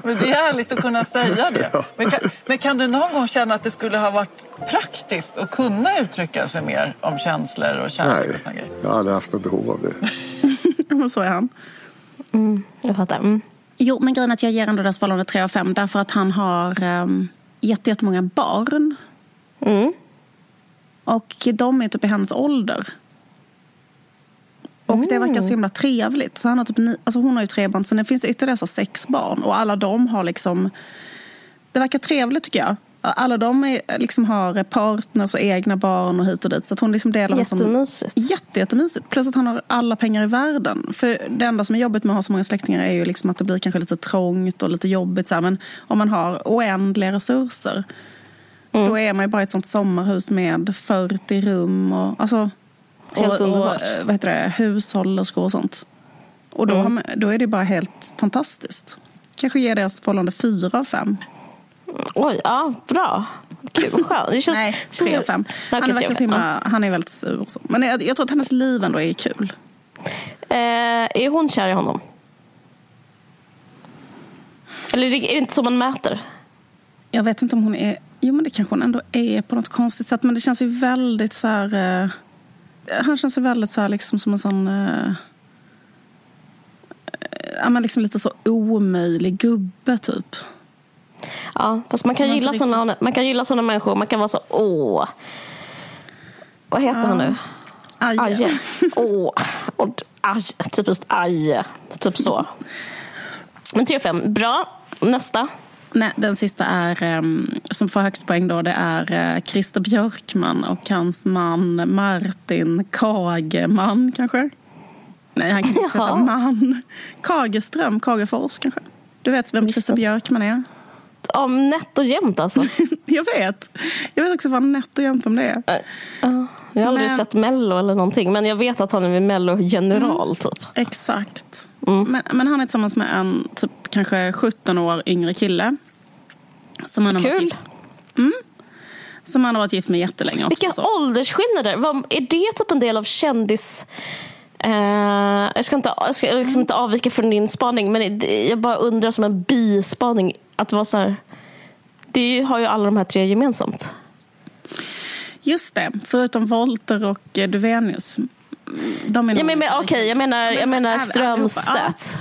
Men det är härligt att kunna säga det. Men kan, men kan du någon gång känna att det skulle ha varit praktiskt att kunna uttrycka sig mer om känslor och kärlek Nej, och grejer? jag har aldrig haft något behov av det. Så är han. Jag fattar. Mm. Jo, men grejen är att jag ger ändå deras förhållande 3 av 5 därför att han har um, jätte, jättemånga barn. Mm. Och de är typ i hennes ålder. Och det verkar så himla trevligt. Så han har typ ni, alltså hon har ju tre barn, sen finns det ytterligare så sex barn. Och alla de har liksom... Det verkar trevligt tycker jag. Alla de är, liksom har partners och egna barn och hit och dit. Så att hon liksom delar Jättemysigt. Jätte, jättemysigt. Plus att han har alla pengar i världen. För det enda som är jobbigt med att ha så många släktingar är ju liksom att det blir kanske lite trångt och lite jobbigt. Så här. Men om man har oändliga resurser då är man ju bara i ett sånt sommarhus med 40 rum och, alltså, Helt och, och underbart. eh, vad heter det, hushållerskor och sånt. Och då, man, då är det bara helt fantastiskt. Kanske ger deras förhållande fyra av fem. Oj, ja, bra. Kul, vad skönt. Det känns, Nej, tre av fem. Han, verkar så fem, himma, han är väldigt sur. Och så. Men jag, jag tror att hennes liv ändå är kul. Eh, är hon kär i honom? Eller är det är det inte så man mäter? Jag vet inte om hon är... Jo, men det kanske hon ändå är på något konstigt sätt. Men det känns ju väldigt så här... Eh, han känns väldigt så här liksom som en sån... Eh, eh, ja, men liksom lite så omöjlig gubbe, typ. Ja, fast man kan, gilla inte såna, man kan gilla såna människor. Man kan vara så, åh. Vad heter han nu? Aj. Aje. Åh. Och, aj. Typiskt Aje. Typ så. Men 3 5. Bra. Nästa. Nej, den sista är, ehm, som får högst poäng då, det är eh, Christer Björkman och hans man Martin Kageman kanske? Nej, han kan inte heta man. Kageström, Kagefors kanske? Du vet vem Christer. Björkman är? Ja, nätt och jämnt alltså. Jag vet. Jag vet också vad nätt och jämnt om det är. Ja, jag har aldrig Men- sett Mello eller någonting. Men jag vet att han är Mello-general typ. Exakt. Mm. Men, men han är tillsammans med en typ kanske 17 år yngre kille. Som han har varit Kul. gift- Som han har varit gift med jättelänge också. Vilka så. åldersskillnader! Vad, är det typ en del av kändis... Eh, jag ska, inte, jag ska liksom inte avvika från din spaning, men jag bara undrar som en bispaning. Att det var så här, det har ju alla de här tre gemensamt. Just det, förutom Volter och eh, Duvenius. De är Ja, men, men, Okej, jag menar, jag Men menar Strömstedt.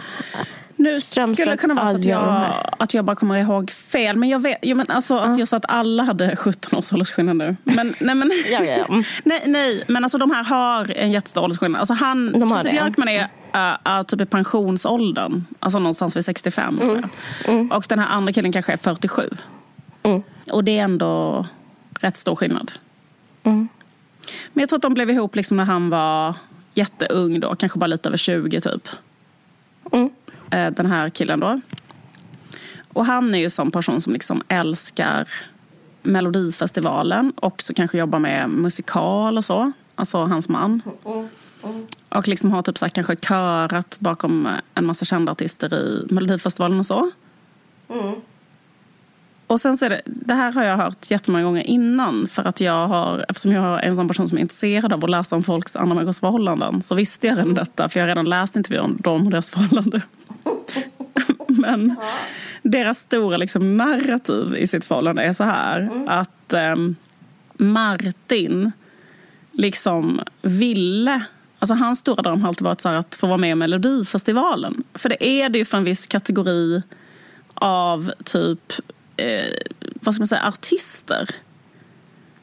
Nu Strömstedt, skulle det kunna vara så att jag, att jag bara kommer ihåg fel. Men jag vet, ja, men alltså att jag sa att alla hade 17 års åldersskillnad nu. Men, nej, men, Ja, ja, ja. Mm. nej, nej, men alltså de här har en jättestor åldersskillnad. Alltså han, De har Christer. Björkman är äh, äh, typ i pensionsåldern. Alltså någonstans vid 65 tror jag. Och den här andra killen kanske är 47. Mm. Och det är ändå rätt stor skillnad. Mm. Men jag tror att de blev ihop liksom när han var jätteung då. Kanske bara lite över 20 typ. Eh, den här killen då. Och han är ju en sån person som liksom älskar Melodifestivalen. Och så kanske jobbar med musikal och så. Alltså hans man. Och liksom har typ så här, kanske körat bakom en massa kända artister i Melodifestivalen och så. Och sen så är det, det här har jag hört jättemånga gånger innan. För att jag har, eftersom jag är en sån person som är intresserad av att läsa om folks andra människors förhållanden. Så visste jag redan detta, för jag har redan läst intervjuer om dem och deras förhållande. Men deras stora liksom, narrativ i sitt förhållande är så här. Att ehm, Martin liksom ville... Alltså hans stora dröm har alltid varit så att få vara med i Melodifestivalen. För det är det ju för en viss kategori av typ, eh, vad ska man säga, artister.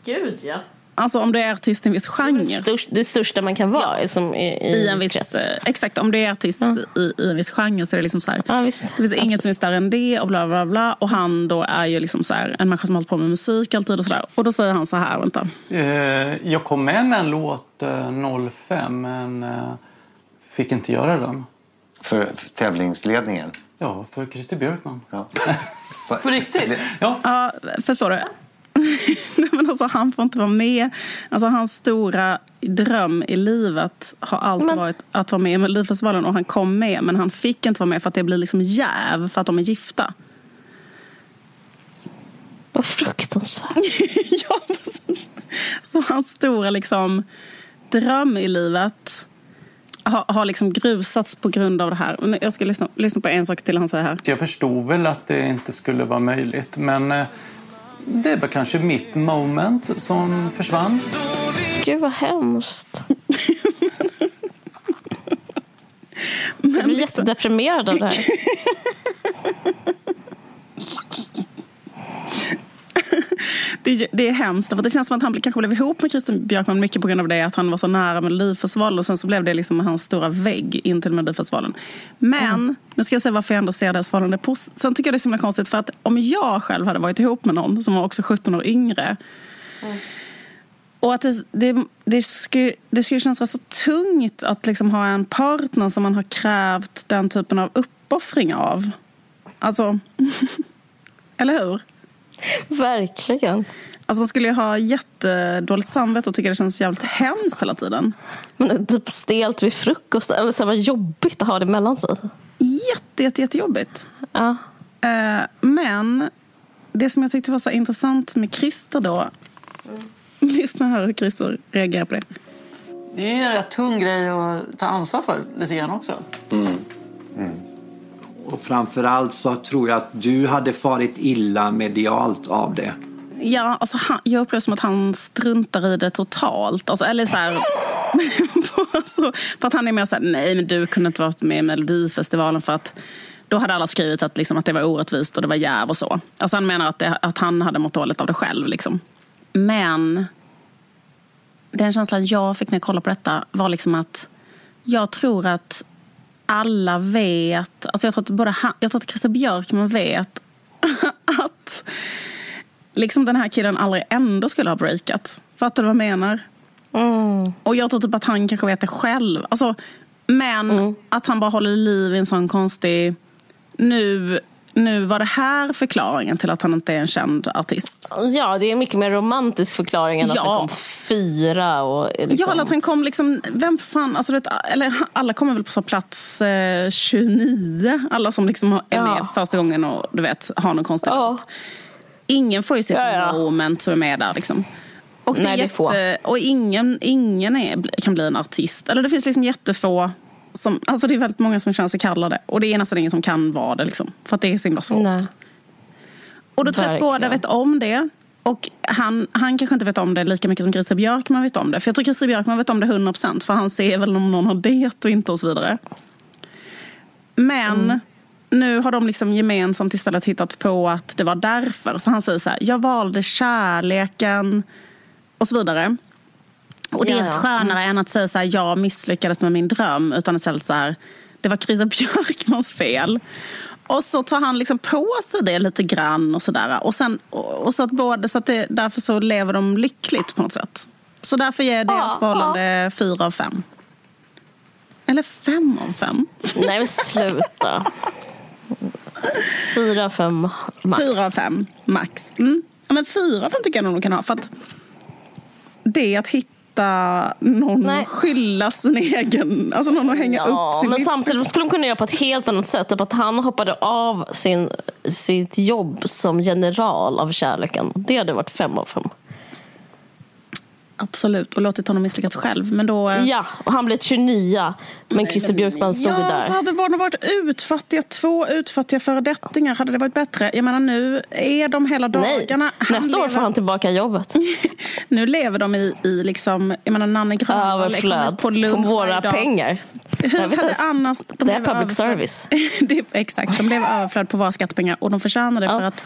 Gud, ja. Alltså om du är artist i en viss genre. Det, största, det största man kan vara som i, i, I en viss, krets. eh, exakt, om du är artist i, i en viss genre så är det liksom så här. Ja, visst. Det finns inget som är större än det och bla bla bla. Och han då är ju liksom så här, en människa som har hållit på med musik alltid och sådär. Och då säger han så här, vänta. Eh, jag kom med med en låt eh, 05 men eh, fick inte göra den. För, för tävlingsledningen. Ja, för Christer Björkman. Ja. På riktigt? Ja, Ja, förstår du? Nej, men alltså, han får inte vara med. Alltså, hans stora dröm i livet har alltid Men- varit att vara med i Melodifestivalen. Och han kom med, men han fick inte vara med för att det blir liksom jäv för att de är gifta. Vad fruktansvärt. ja, precis. Så hans stora liksom, dröm i livet har, har liksom grusats på grund av det här. Men Jag ska lyssna, lyssna på en sak till han säger här. jag förstod väl att det inte skulle vara möjligt men eh, det var kanske mitt moment som försvann. Gud vad hemskt. Jag blir jättedeprimerad av det här. Det, är- det är hemskt. För det känns som att han kanske blev ihop med Christer Björkman mycket på grund av det. Att han var så nära Melodifestivalen. Och sen så blev det liksom hans stora vägg in till Melodifestivalen. Men, nu ska jag säga varför jag ändå ser deras förhållande positivt. Sen tycker jag det är så himla konstigt. För att om jag själv hade varit ihop med någon som var också 17 år yngre. Och att det, det, det, skulle, det skulle kännas rätt så tungt att liksom ha en partner som man har krävt den typen av uppoffring av. Alltså, eller hur? Verkligen. Alltså man skulle ju ha jättedåligt samvete och tycka det känns jävligt hemskt hela tiden. Men typ stelt vid frukost. Eller så här, vad jobbigt att ha det mellan sig. Jätte, jätte, jättejobbigt. Ja. Eh, men det som jag tyckte var så intressant med Christer då. Lyssna här hur Christer reagerar på det. Det är ju en rätt tung grej att ta ansvar för lite grann också. Och framförallt så tror jag att du hade farit illa medialt av det. Ja, alltså han, jag upplever som att han struntar i det totalt. Alltså, eller så här, alltså, för att han är mer så här, nej men du kunde inte varit med i Melodifestivalen för att då hade alla skrivit att, liksom, att det var orättvist och det var jäv och så. Alltså han menar att, det, att han hade mått dåligt av det själv. Liksom. Men den känslan jag fick när jag kollade på detta var liksom att jag tror att alla vet, alltså jag tror att både han, jag tror att Christer Björkman vet att liksom den här killen aldrig ändå skulle ha breakat. Fattar du vad jag menar? Och jag tror typ att han kanske vet det själv. Alltså, men att han bara håller liv i en sån konstig... Nu, nu var det här förklaringen till att han inte är en känd artist. ja, det är en mycket mer romantisk förklaring än att Ja. han kom fyra. Och liksom... Ja, eller att han kom liksom... Vem fan... Alltså, vet, eller, alla kommer väl på plats eh, 29. Alla som liksom är Ja. med första gången och du vet, har någon konstig Ja. Ingen får ju sitt Ja, ja. moment som är med där. Liksom. Och, Nej, jätte, och ingen, ingen är, kan bli en artist. Eller det finns liksom jättefå som, alltså det är väldigt många som känner sig kallade. Och det är nästan ingen som kan vara det. Liksom, för att det är så himla svårt. Nej. Och då tror jag att båda vet om det. Och han, han kanske inte vet om det lika mycket som Christer Björkman vet om det. För jag tror Christer Björkman vet om det 100% för han ser väl om någon har det och inte och så vidare. Men nu har de liksom gemensamt istället hittat på att det var därför. Så han säger så här, jag valde kärleken och så vidare. Och det är Ja, ja. skönare än att säga så här, jag misslyckades med min dröm. Utan istället så här, det var Christer Björkmans fel. Och så tar han liksom på sig det lite grann och sådär. Och, sen, och och så att både, så att det, därför så lever de lyckligt på något sätt. Så därför ger deras Ja, förhållande fyra av fem. Eller fem av fem. Nej men sluta. Fyra, fem max. Fyra av fem max. Mm. Ja, men fyra av fem tycker jag nog de kan ha. För att det är att hitta någon Nej. att skylla sin egen... Alltså någon att hänga Ja, upp sin men livs- samtidigt skulle de kunna göra på ett helt annat sätt. Typ att han hoppade av sin, sitt jobb som general av kärleken. Det hade varit fem av fem. Absolut, och låtit honom misslyckas själv. Men då... eh, Ja, och han blev 29. Men Christer Björkman stod ja, där. så hade det varit utfattiga, två utfattiga föredettingar hade det varit bättre. Jag menar nu är de hela Nej, dagarna... Han nästa år lever- får han tillbaka jobbet. Nu lever de i, i liksom, jag menar Nanne Grönvall kommit på På våra pengar. Hur hade annars... de Det är public överflöd. service. det exakt, de blev överflöd på våra skattepengar och de förtjänar det Ja. för att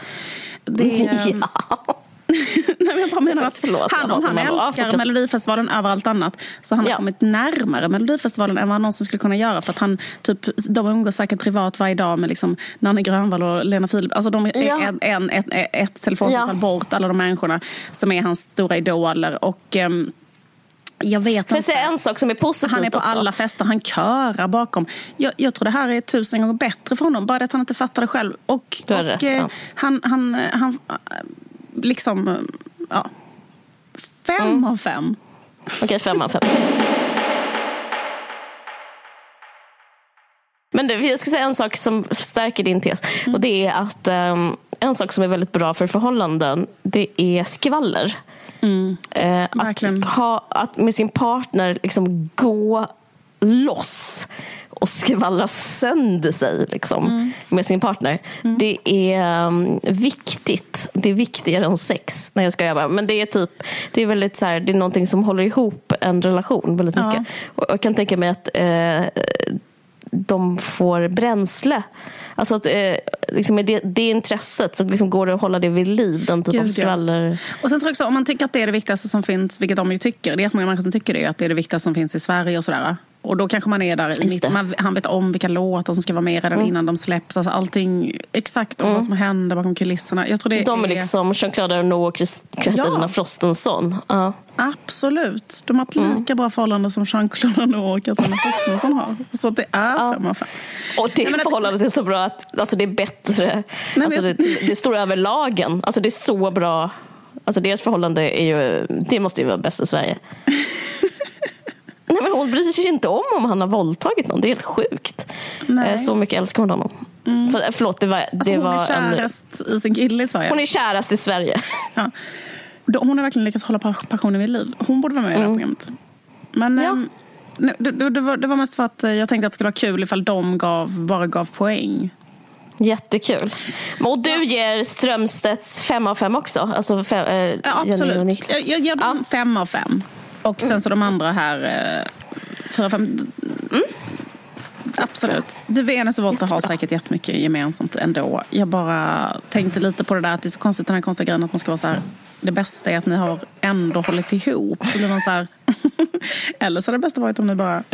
det, Ja. Nej, men jag bara menar att Förlåt, han, om han bara. älskar Fortsätt. Melodifestivalen över allt annat så han har Ja. kommit närmare Melodifestivalen än vad han någonsin skulle kunna göra. För att han, typ, de umgås säkert privat varje dag med liksom Nanne Grönvall och Lena Philip. Alltså de är Ja. en, en, ett, ett telefonsamtal Ja. bort, alla de människorna som är hans stora idoler. Och ehm, jag vet inte. säga en sak som är positivt Han är på också? alla fester, han körar bakom. Jag, jag tror det här är tusen gånger bättre för honom, bara det att han inte fattar det själv. Och, och rätt, eh, ja. han, han, han, eh, liksom, ja. Fem Mm. av fem. Okej, fem av fem. Men du, jag ska säga en sak som stärker din tes. Mm. Och det är att ehm, en sak som är väldigt bra för förhållanden, det är skvaller. Eh, att, ha, att med sin partner liksom gå loss och skvallra sönder sig liksom, med sin partner. Det är um, viktigt. Det är viktigare än sex. Nej, jag ska bara. Men det är typ det är väldigt så här, det är någonting som håller ihop en relation väldigt Ja. mycket. Och jag kan tänka mig att eh, de får bränsle. Alltså att eh, liksom med det, det intresset så liksom går det att hålla det vid liv. Den typ Gud, av ja. skvaller. Och sen tror jag också, om man tycker att det är det viktigaste som finns, vilket de ju tycker, det är jättemånga människor som tycker det, att det är det viktigaste som finns i Sverige och sådär. Och då kanske man är där i Just mitt, det. man, han vet om vilka låtar som ska vara med redan Mm. innan de släpps. Alltså allting, exakt om vad som händer bakom kulisserna. Jag tror det De är liksom Jean-Claude Arnault och Katarina Ja. Frostenson. Ja. Absolut. De har ett Mm. lika bra förhållande som Jean-Claude Arnault och Katarina Frostenson har. Så det är fem av fem. Och det Nej, förhållandet är så bra att alltså det är bättre. alltså men- det, det står över lagen. Alltså det är så bra. Alltså deras förhållande är ju, det måste ju vara bäst i Sverige. Nej men hon bryr sig inte om om han har våldtagit någon. Det är helt sjukt. Nej. Eh, Så mycket älskar hon honom. För, förlåt, det var, Alltså det hon var är en, kärast i sin kille i Sverige. hon är kärast i Sverige. Ja. Hon har verkligen lyckats hålla pa- passionen vid liv. Hon borde vara med i det här programmet. Men Mm. Ja. ehm, nej, det, det, var, det var mest för att eh, jag tänkte att det skulle vara kul ifall de gav, bara gav poäng. Jättekul. Och du ger Strömstedts fem av fem också? Alltså fem, eh, Ja, absolut. Jag, jag ger dem fem av fem. Och sen så de andra här eh, fyra, fem. Mm. Absolut. Du, Venus och Volta har säkert jättemycket gemensamt ändå. Jag bara tänkte lite på det där att det är så konstigt den här konstiga grejen att man ska vara så här. Det bästa är att ni har ändå hållit ihop. Så blir man så här. Eller så hade det bästa varit om ni bara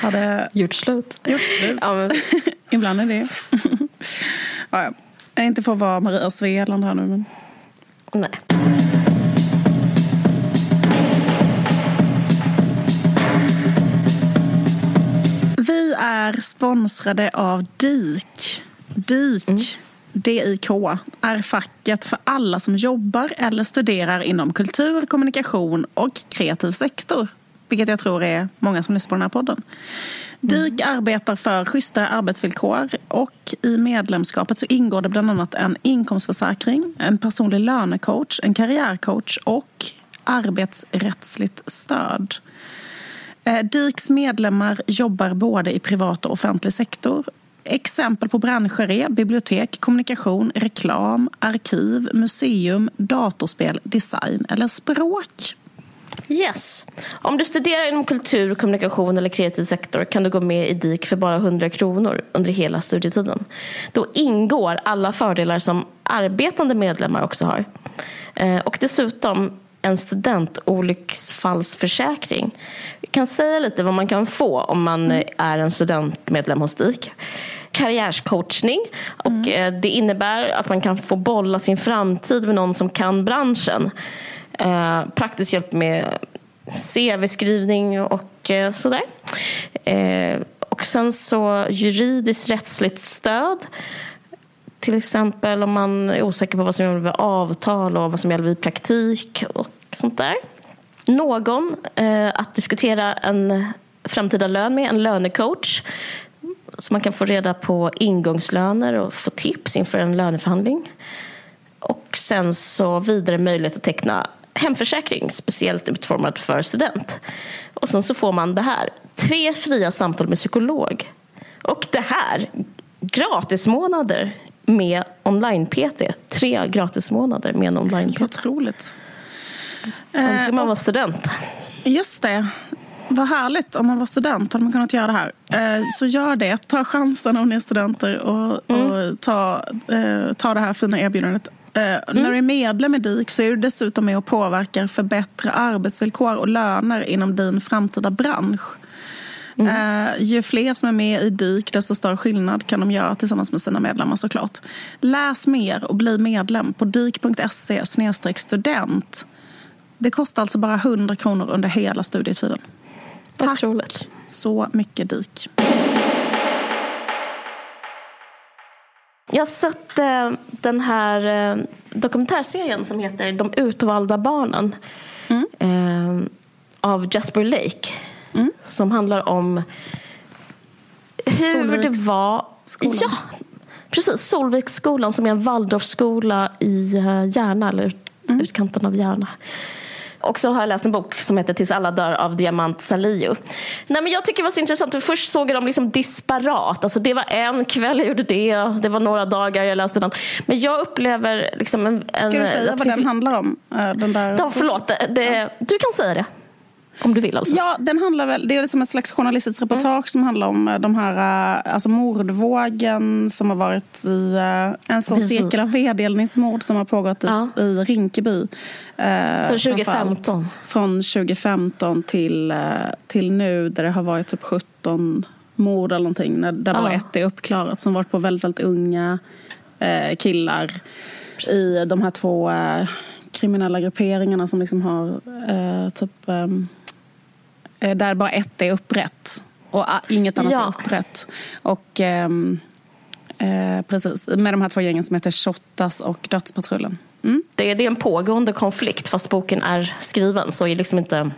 hade Gjort slut. gjort slut. Ja, men, Ibland är det. ja, ja. Jag är inte för att vara Maria Svealand här nu men. nej. Är sponsrade av DIK. DIK, D-I-K, är facket för alla som jobbar eller studerar inom kultur, kommunikation och kreativ sektor. vilket jag tror är många som lyssnar på den här podden. DIK arbetar för schysstare arbetsvillkor och i medlemskapet så ingår det bland annat en inkomstförsäkring, en personlig lönecoach, en karriärcoach och arbetsrättsligt stöd. Eh, DIKs medlemmar jobbar både i privat och offentlig sektor. Exempel på branscher är bibliotek, kommunikation, reklam, arkiv, museum, datorspel, design eller språk. Yes. Om du studerar inom kultur, kommunikation eller kreativ sektor kan du gå med i DIK för bara 100 kronor under hela studietiden. Då ingår alla fördelar som arbetande medlemmar också har. Eh, och dessutom en studentolycksfallsförsäkring. Kan säga lite vad man kan få om man är en studentmedlem hos DIK. Karriärscoachning. Och eh, det innebär att man kan få bolla sin framtid med någon som kan branschen. Eh, praktisk hjälp med CV-skrivning och eh, sådär. Eh, och sen så juridiskt rättsligt stöd. Till exempel om man är osäker på vad som gäller vid avtal och vad som gäller vid praktik och sånt där. Någon eh, att diskutera en framtida lön med, en lönecoach. Så man kan få reda på ingångslöner och få tips inför en löneförhandling. Och sen så vidare möjlighet att teckna hemförsäkring speciellt utformad för student. Och sen så får man det här. Tre fria samtal med psykolog. Och det här, gratismånader med online-PT. Tre gratismånader med en online-PT. Otroligt. Då ska man vara student. Just det. Vad härligt. Om man var student hade man kunnat göra det här. Eh, Så gör det. Ta chansen om ni är studenter och, och ta, eh, ta det här fina erbjudandet. Eh, När du är medlem i DIK så är du dessutom med och påverkar förbättra arbetsvillkor och löner inom din framtida bransch. Eh, ju fler som är med i DIK desto större skillnad kan de göra tillsammans med sina medlemmar såklart. Läs mer och bli medlem på dik.se student. Det kostar alltså bara 100 kronor under hela studietiden. Tack Otroligt. så mycket DIK. Jag har sett eh, den här eh, dokumentärserien som heter De utvalda barnen. Eh, av Jasper Lake. Som handlar om hur det Solviks var... skolan. Ja, precis. Solviksskolan som är en Waldorfskola i eh, Järna, eller ut, utkanten av Järna. Och så har jag läst en bok som heter Tills alla dör av Diamant Salio. Nej, men jag tycker det var så intressant. För först såg jag dem liksom disparat. Alltså det var en kväll jag gjorde det. Det var några dagar jag läste den. Men jag upplever liksom en... en Ska du säga vad den handlar om? Eh, Den där... Ja, förlåt. Det, det, du kan säga det. Om du vill alltså. Ja, den handlar väl, det är liksom ett slags journalistiskt reportage som handlar om eh, de här eh, alltså mordvågen som har varit i eh, en sån Precis. cirkel av vedelningsmord som har pågått i, Ja. i Rinkeby. Eh, framförallt. 2015. Från 2015 till, till nu där det har varit typ 17 mord eller någonting. Där bara Ja. ett är uppklarat som varit på väldigt, väldigt unga eh, killar i de här två eh, kriminella grupperingarna som liksom har eh, typ eh, där bara ett är upprätt och inget annat Ja. är upprätt. Och ehm, eh, precis, med de här två gängen som heter Shottaz och Dödspatrullen. Mm. Det, det är en pågående konflikt fast boken är skriven. Så är liksom inte...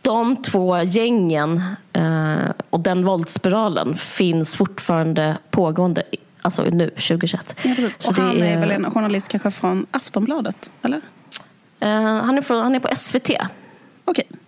De två gängen eh, och den våldsspiralen finns fortfarande pågående alltså nu, 2021. Ja, precis. Så Och det han är väl en journalist kanske från Aftonbladet, eller? Eh, han, är från, han är på SVT. Okej. Och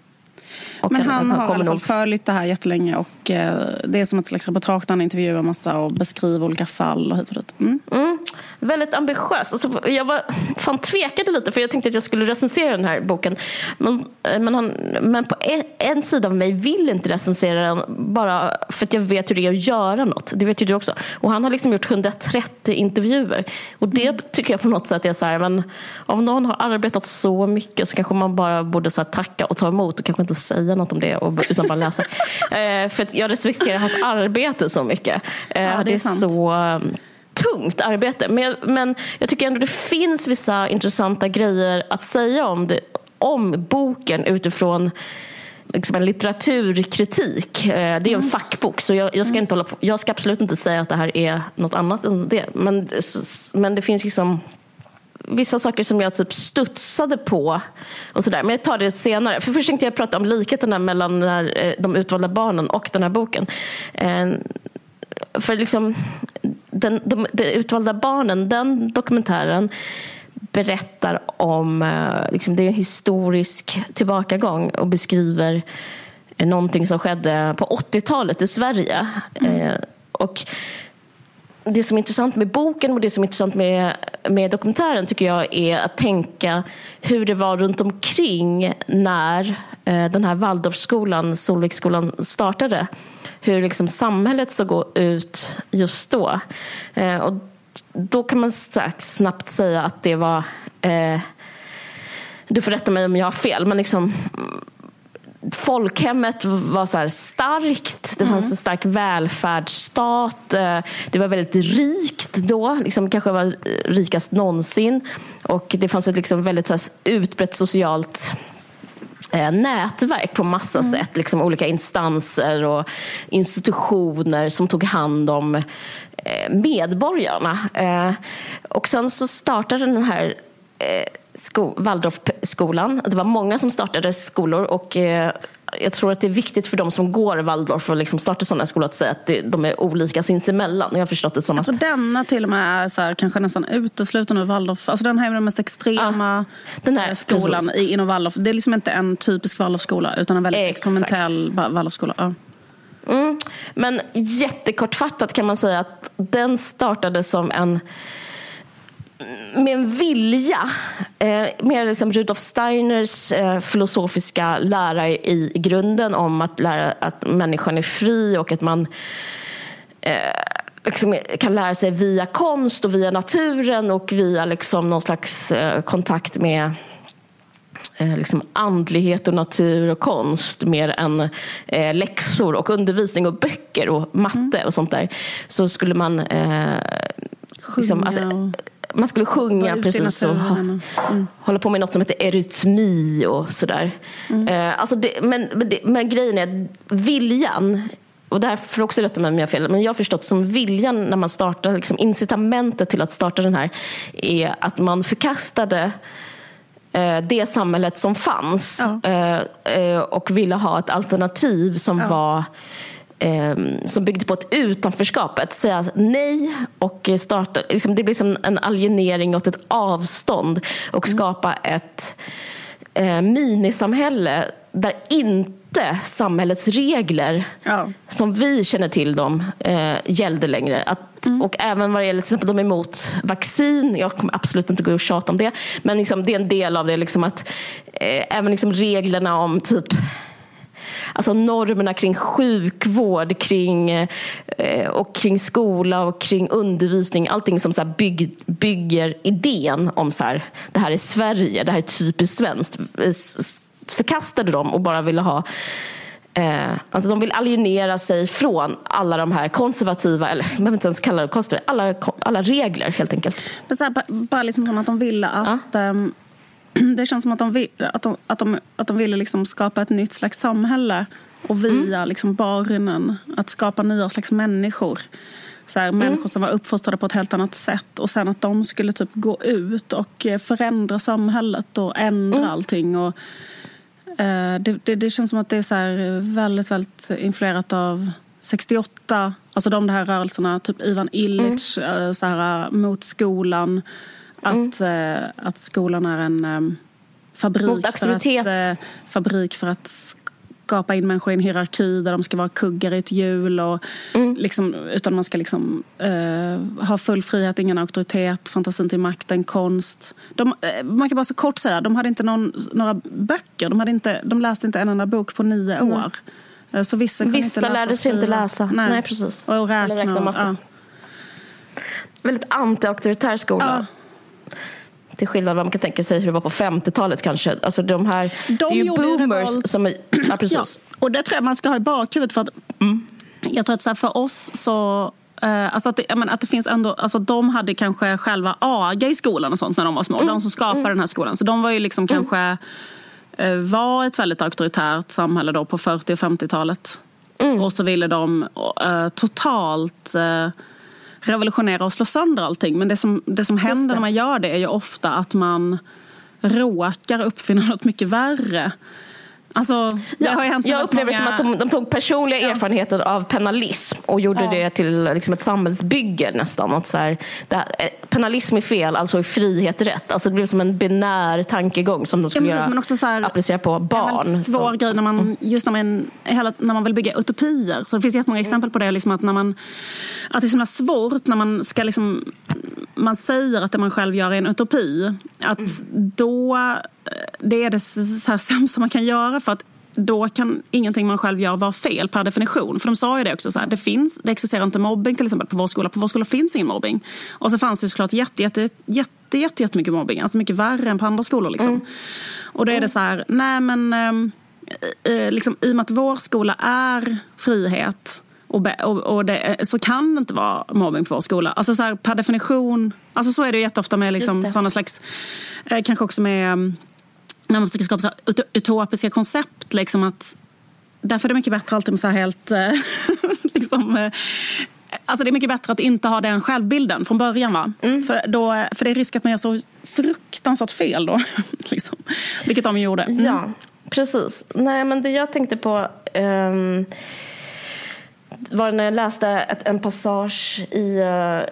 Men han, har i alla fall följt det här jättelänge och eh, det är som ett slags reportage där han intervjuar massa och beskriver olika fall och hit och dit. Mm. Mm, väldigt ambitiöst. Alltså, jag var, fan tvekade lite för jag tänkte att jag skulle recensera den här boken. Men, eh, men, han, men på en, en sida av mig vill inte recensera den bara för att jag vet hur det är att göra något. Det vet ju du också. Och han har liksom gjort 130 intervjuer. Och det tycker jag på något sätt är så här, men om någon har arbetat så mycket så kanske man bara borde så tacka och ta emot och kanske inte säga något om det och, utan bara läsa. eh, för att jag respekterar hans arbete så mycket. Eh, Ja, det är det är så um, tungt arbete. Men, jag- men jag tycker ändå det finns vissa intressanta grejer att säga om, det, om boken utifrån liksom en litteraturkritik. Eh, Det är Mm. en fackbok så jag, jag, ska inte hålla på, jag ska absolut inte säga att det här är något annat än det. Men, men det finns liksom vissa saker som jag typ studsade på. och sådär. Men jag tar det senare. För först tänkte jag prata om likheterna mellan här, eh, de utvalda barnen och den här boken. Eh, för liksom, den, de, de utvalda barnen, den dokumentären berättar om, eh, liksom, det är en historisk tillbakagång och beskriver någonting som skedde på 80-talet i Sverige. Mm. och det som är intressant med boken och det som är intressant med, med dokumentären tycker jag är att tänka hur det var runt omkring när eh, den här Waldorfskolan, Solviksskolan, startade. Hur liksom samhället såg ut just då. Eh, och då kan man snabbt säga att det var eh, du får rätta mig om jag har fel, men liksom folkhemmet var så starkt. Det fanns mm. en stark välfärdsstat. Eh, det var väldigt rikt då. Liksom, kanske var rikast någonsin. Och det fanns ett liksom väldigt så utbrett socialt eh, nätverk på massa mm. sätt. Liksom olika instanser och institutioner som tog hand om eh, medborgarna. Och sen så startade den här sko Waldorfskolan. Det var många som startade skolor och eh, jag tror att det är viktigt för de som går Waldorf och liksom startar sådana skolor att säga att det, de är olika sinsemellan. Jag har förstått det som jag tror att... denna till och med är så här, kanske nästan uteslutande ur Waldorf. Alltså den här är den mest extrema ja, den här, skolan i, inom Waldorf. Det är liksom inte en typisk Waldorfskola utan en väldigt Exakt. experimentell Waldorfskola. Ja. Mm. Men jättekortfattat kan man säga att den startade som en med en vilja, eh, mer liksom Rudolf Steiners eh, filosofiska lära i, i grunden om att, lära, att människan är fri och att man eh, liksom kan lära sig via konst och via naturen och via liksom någon slags eh, kontakt med eh, liksom andlighet och natur och konst mer än eh, läxor och undervisning och böcker och matte mm. och sånt där. Så skulle man eh, liksom, att, man skulle sjunga precis och ha, mm. hålla på med något som heter erytmi och sådär. Mm. Eh, alltså det, men, men, det, men, grejen är viljan och det här får också rätta mig om jag har fel, men jag har förstått som viljan när man startar, liksom incitamentet till att starta den här är att man förkastade eh, det samhället som fanns ja. eh och ville ha ett alternativ som ja. var eh, som byggde på ett utanförskap. Att säga nej och starta, liksom, det blir som en alienering åt ett avstånd och mm. skapa ett eh, minisamhälle där inte samhällets regler ja. som vi känner till dem eh, gällde längre. Att, mm. Och även vad det gäller till exempel de är emot vaccin, jag kommer absolut inte gå och tjata om det, men liksom, det är en del av det liksom att eh, även liksom reglerna om typ alltså normerna kring sjukvård kring, eh, och kring skola och kring undervisning. Allting som så bygg, bygger idén om så här, det här är Sverige, det här är typiskt svenskt. Eh, förkastade dem och bara ville ha Eh, alltså de vill alienera sig från alla de här konservativa, eller jag behöver inte ens kalla det konservativa, alla, alla regler helt enkelt. Men så här, bara liksom som att de ville att ja. um, det känns som att de, vill, att de, att de, att de ville liksom skapa ett nytt slags samhälle och via mm. liksom barnen att skapa nya slags människor. Så här, mm. Människor som var uppfostrade på ett helt annat sätt. Och sen att de skulle typ gå ut och eh, förändra samhället och ändra mm. allting. Och, eh, det, det, det, känns som att det är så här väldigt, väldigt influerat av 68. Alltså de här rörelserna, typ Ivan Illich, mm. Eh, så här, mot skolan. Att, mm. eh, att skolan är en eh, fabrik, för att, eh, fabrik för att skapa in människor i en hierarki där de ska vara kuggar i ett hjul. Och mm. liksom, utan man ska liksom, uh, ha full frihet, ingen auktoritet, fantasin till makten, konst. De, uh, man kan bara så kort säga, de hade inte någon, några böcker. De, hade inte, de läste inte en enda bok på nio mm. år. Uh, så vissa vissa inte lärde sig inte läsa. Nej, Nej precis. Och räkna. Eller räkna matte. Ja. Väldigt anti-auktoritär skola. Ja. Till skillnad vad man kan tänka sig hur det var på 50-talet kanske. Alltså de här, de det är ju boomers som är... Ja, precis. Ja, och det tror jag man ska ha i bakhuvudet. För att, mm. Jag tror att så för oss så Uh, alltså att, det, menar, att det finns ändå, alltså de hade kanske själva AGA i skolan och sånt när de var små. Mm. De som skapade mm. den här skolan. Så de var ju liksom mm. kanske uh, var ett väldigt auktoritärt samhälle då på 40 och 50-talet. Mm. Och så ville de uh, totalt revolutionera och slå sönder allting. Men det som, det som händer det. när man gör det är ju ofta att man råkar uppfinna något mycket värre. Alltså, med jag upplever många- som att de, de tog personliga erfarenheter av penalism och gjorde Ja. det till liksom ett samhällsbygge nästan. Att så här, här, eh, penalism är fel, alltså är frihet rätt. Alltså det blev som en binär tankegång som de skulle precis, göra, men också så här- applicera på Det är en barn. svår Så- Mm. grej när man, just när man, hela, när man vill bygga utopier. Så det finns jättemånga exempel på det. Liksom att, när man, att det är så himla svårt när man ska liksom, man säger att det man själv gör är en utopi. Att Mm. då, eh, det är det så här sämsta man kan göra för att då kan ingenting man själv gör vara fel per definition. För de sa ju det också, så här, det, finns, det existerar inte mobbing till exempel på vår skola. På vår skola finns ingen mobbing. Och så fanns det ju såklart jätte, jätte, jätte, jätte, jättemycket mobbing. Alltså mycket värre än på andra skolor. Liksom. Och då är det så här, nej men ehm, eh, liksom, i och med att vår skola är frihet och, och, och det, så kan det inte vara mobbing på vår skola. Alltså så här, per definition, alltså så är det ju jätteofta med liksom, sådana slags, eh, kanske också med mm, när man försöker skapa ut- utopiska koncept. Liksom att, därför är det mycket bättre alltid med så här helt... eh, liksom, eh, Alltså det är mycket bättre att inte ha den självbilden från början. Va? För, då, för det är risk att man gör så fruktansvärt fel då. liksom. Vilket de gjorde. Mm. Ja, precis. Nej, men det jag tänkte på ehm, var när jag läste ett, en passage i, uh,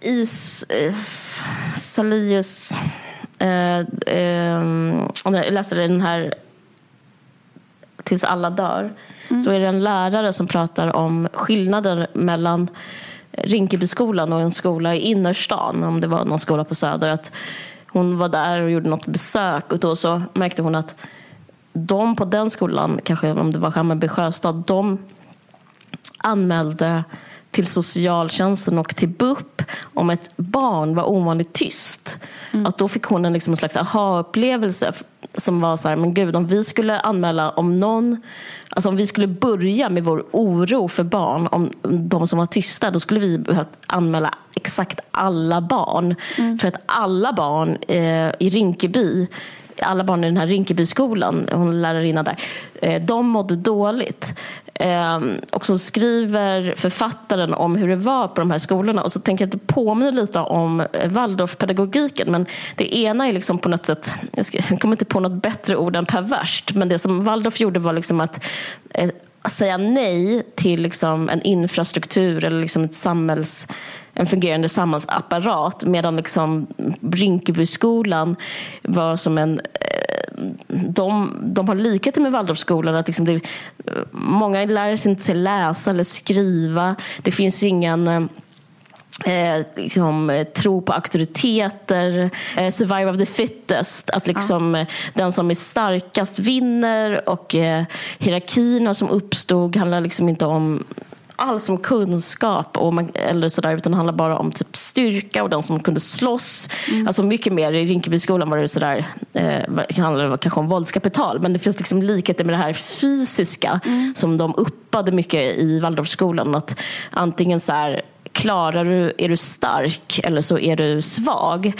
i eh, Salius... eh, ehm, jag läste den här Tills alla dör. Så är det en lärare som pratar om skillnaden mellan Rinkebyskolan och en skola i innerstan, om det var någon skola på Söder. Att hon var där och gjorde något besök och då så märkte hon att de på den skolan, kanske om det var Hammarby Sjöstad, de anmälde till socialtjänsten och till BUP om ett barn var ovanligt tyst. Att då fick hon en, liksom en slags aha-upplevelse som var så här, men gud om vi skulle anmäla om någon, alltså om vi skulle börja med vår oro för barn, om de som var tysta, då skulle vi behövt anmäla exakt alla barn. För att alla barn eh, i Rinkeby alla barn i den här Rinkebyskolan, hon lärarinna där, eh, de mådde dåligt. Ehm, och så skriver författaren om hur det var på de här skolorna. Och så tänker jag att det påminner lite om eh, Waldorfpedagogiken. Men det ena är liksom på något sätt, jag, kommer inte på något bättre ord än perverst, men det som Waldorf gjorde var liksom att eh, säga nej till liksom en infrastruktur eller liksom ett samhälls, en fungerande samhällsapparat medan liksom Rinkebyskolan var som en eh, de, de har likheter med Waldorfskolan. Att liksom det, många lär sig inte läsa eller skriva. Det finns ingen eh, Eh, liksom, eh, tro på auktoriteter, eh, survive of the fittest. Att liksom, eh, den som är starkast vinner och eh, hierarkierna som uppstod handlar liksom inte om alls om kunskap och man, eller sådär, utan det handlar bara om typ styrka och den som kunde slåss. Alltså mycket mer i Rinkebyskolan var det sådär, eh, det handlade kanske om våldskapital men det finns liksom likheter med det här fysiska som de uppade mycket i Waldorfskolan. Att antingen så här, klarar du, är du stark eller så är du svag.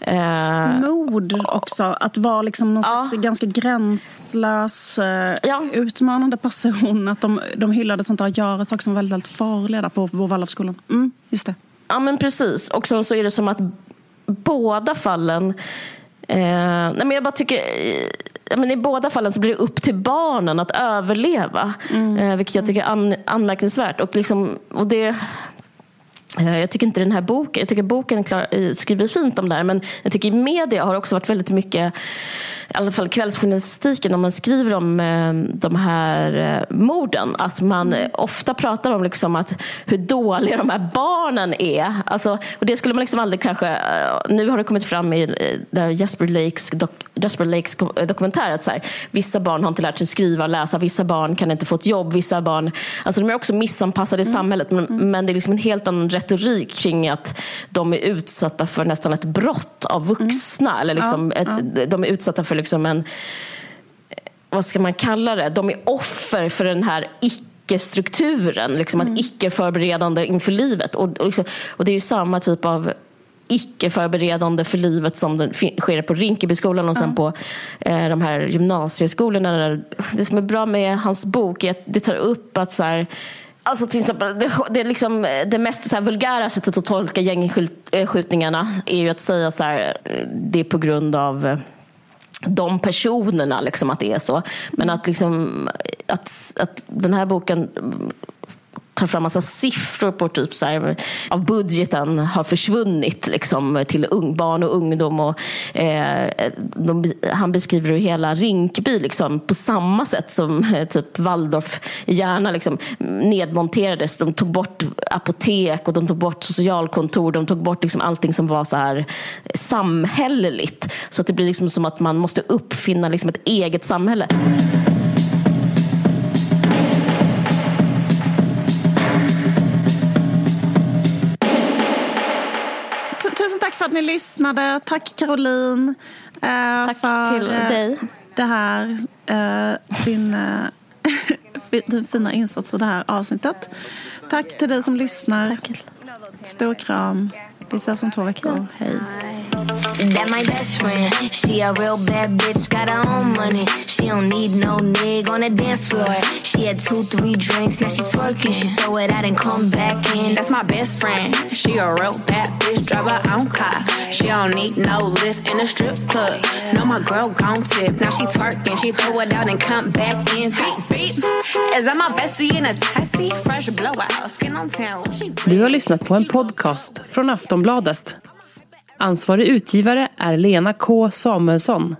Eh, Mod också. Att vara liksom någon Ja. slags ganska gränslös, eh, Ja. utmanande person. Att de, de hyllade sånt där att göra saker som var väldigt, väldigt farliga där på, på Waldorfskolan. Mm, just det. Ja men precis. Och sen så är det som att båda fallen eh, nej men jag bara tycker men I båda fallen så blir det upp till barnen att överleva. Eh, vilket jag tycker är an, anmärkningsvärt. Och, liksom, och det, jag tycker inte den här boken, jag tycker boken klar, eh, skriver fint om det här men jag tycker i media har också varit väldigt mycket i alla fall kvällsjournalistiken om man skriver om eh, de här eh, morden att man eh, ofta pratar om liksom att hur dåliga de här barnen är. Alltså, och det skulle man liksom aldrig kanske... eh, nu har det kommit fram i eh, där Jesper Lakes, dok, Jesper Lakes eh, dokumentär att så här, vissa barn har inte lärt sig skriva och läsa, vissa barn kan inte få ett jobb, vissa barn... Alltså de är också missanpassade i samhället men, men det är liksom en helt annan retorik kring att de är utsatta för nästan ett brott av vuxna. Eller liksom ett, De är utsatta för liksom en vad ska man kalla det? De är offer för den här icke-strukturen, liksom att icke-förberedande inför livet. Och, och, liksom, och det är ju samma typ av icke-förberedande för livet som den sker på Rinkebyskolan och sen på eh, de här gymnasieskolorna. Där, det som är bra med hans bok är att det tar upp att så här, Alltså till exempel, det, det, är liksom, eh, det mest så här, vulgära sättet att tolka gängskjutningarna eh, är ju att säga så här, eh, det är på grund av de personerna, liksom, att det är så. Men att, liksom, att, att den här boken tar fram massa siffror på typ så här, av budgeten har försvunnit liksom, till ung, barn och ungdom. Och, eh, de, han beskriver hur hela Rinkeby liksom, på samma sätt som eh, typ Waldorf gärna liksom, nedmonterades. De tog bort apotek och de tog bort socialkontor. De tog bort liksom, allting som var så här samhälleligt. Så att det blir liksom som att man måste uppfinna liksom, ett eget samhälle. Att ni lyssnade. Tack Caroline. Eh, tack för till eh, dig. Det här, eh, din, eh, din fina insats i det här avsnittet. Tack till dig som lyssnar. Tack. Stor kram. Vi ses om två veckor. Hej. That my best friend. She a real bad bitch, got her own money. She don't need no nig on the dance floor. She had two, three drinks, now she twerking. She throw it out and come back in. That's my best friend. She a real bad bitch, drive her own car. She don't need no lift in a strip club. No, my girl gon' tip. Now she twerking, she throw it out and come back in. Beep, beep. Is that my bestie in a tessie? Fresh blowout, skin on town. Du har lyssnat på en podcast från Aftonbladet. Ansvarig utgivare är Lena K Samuelsson.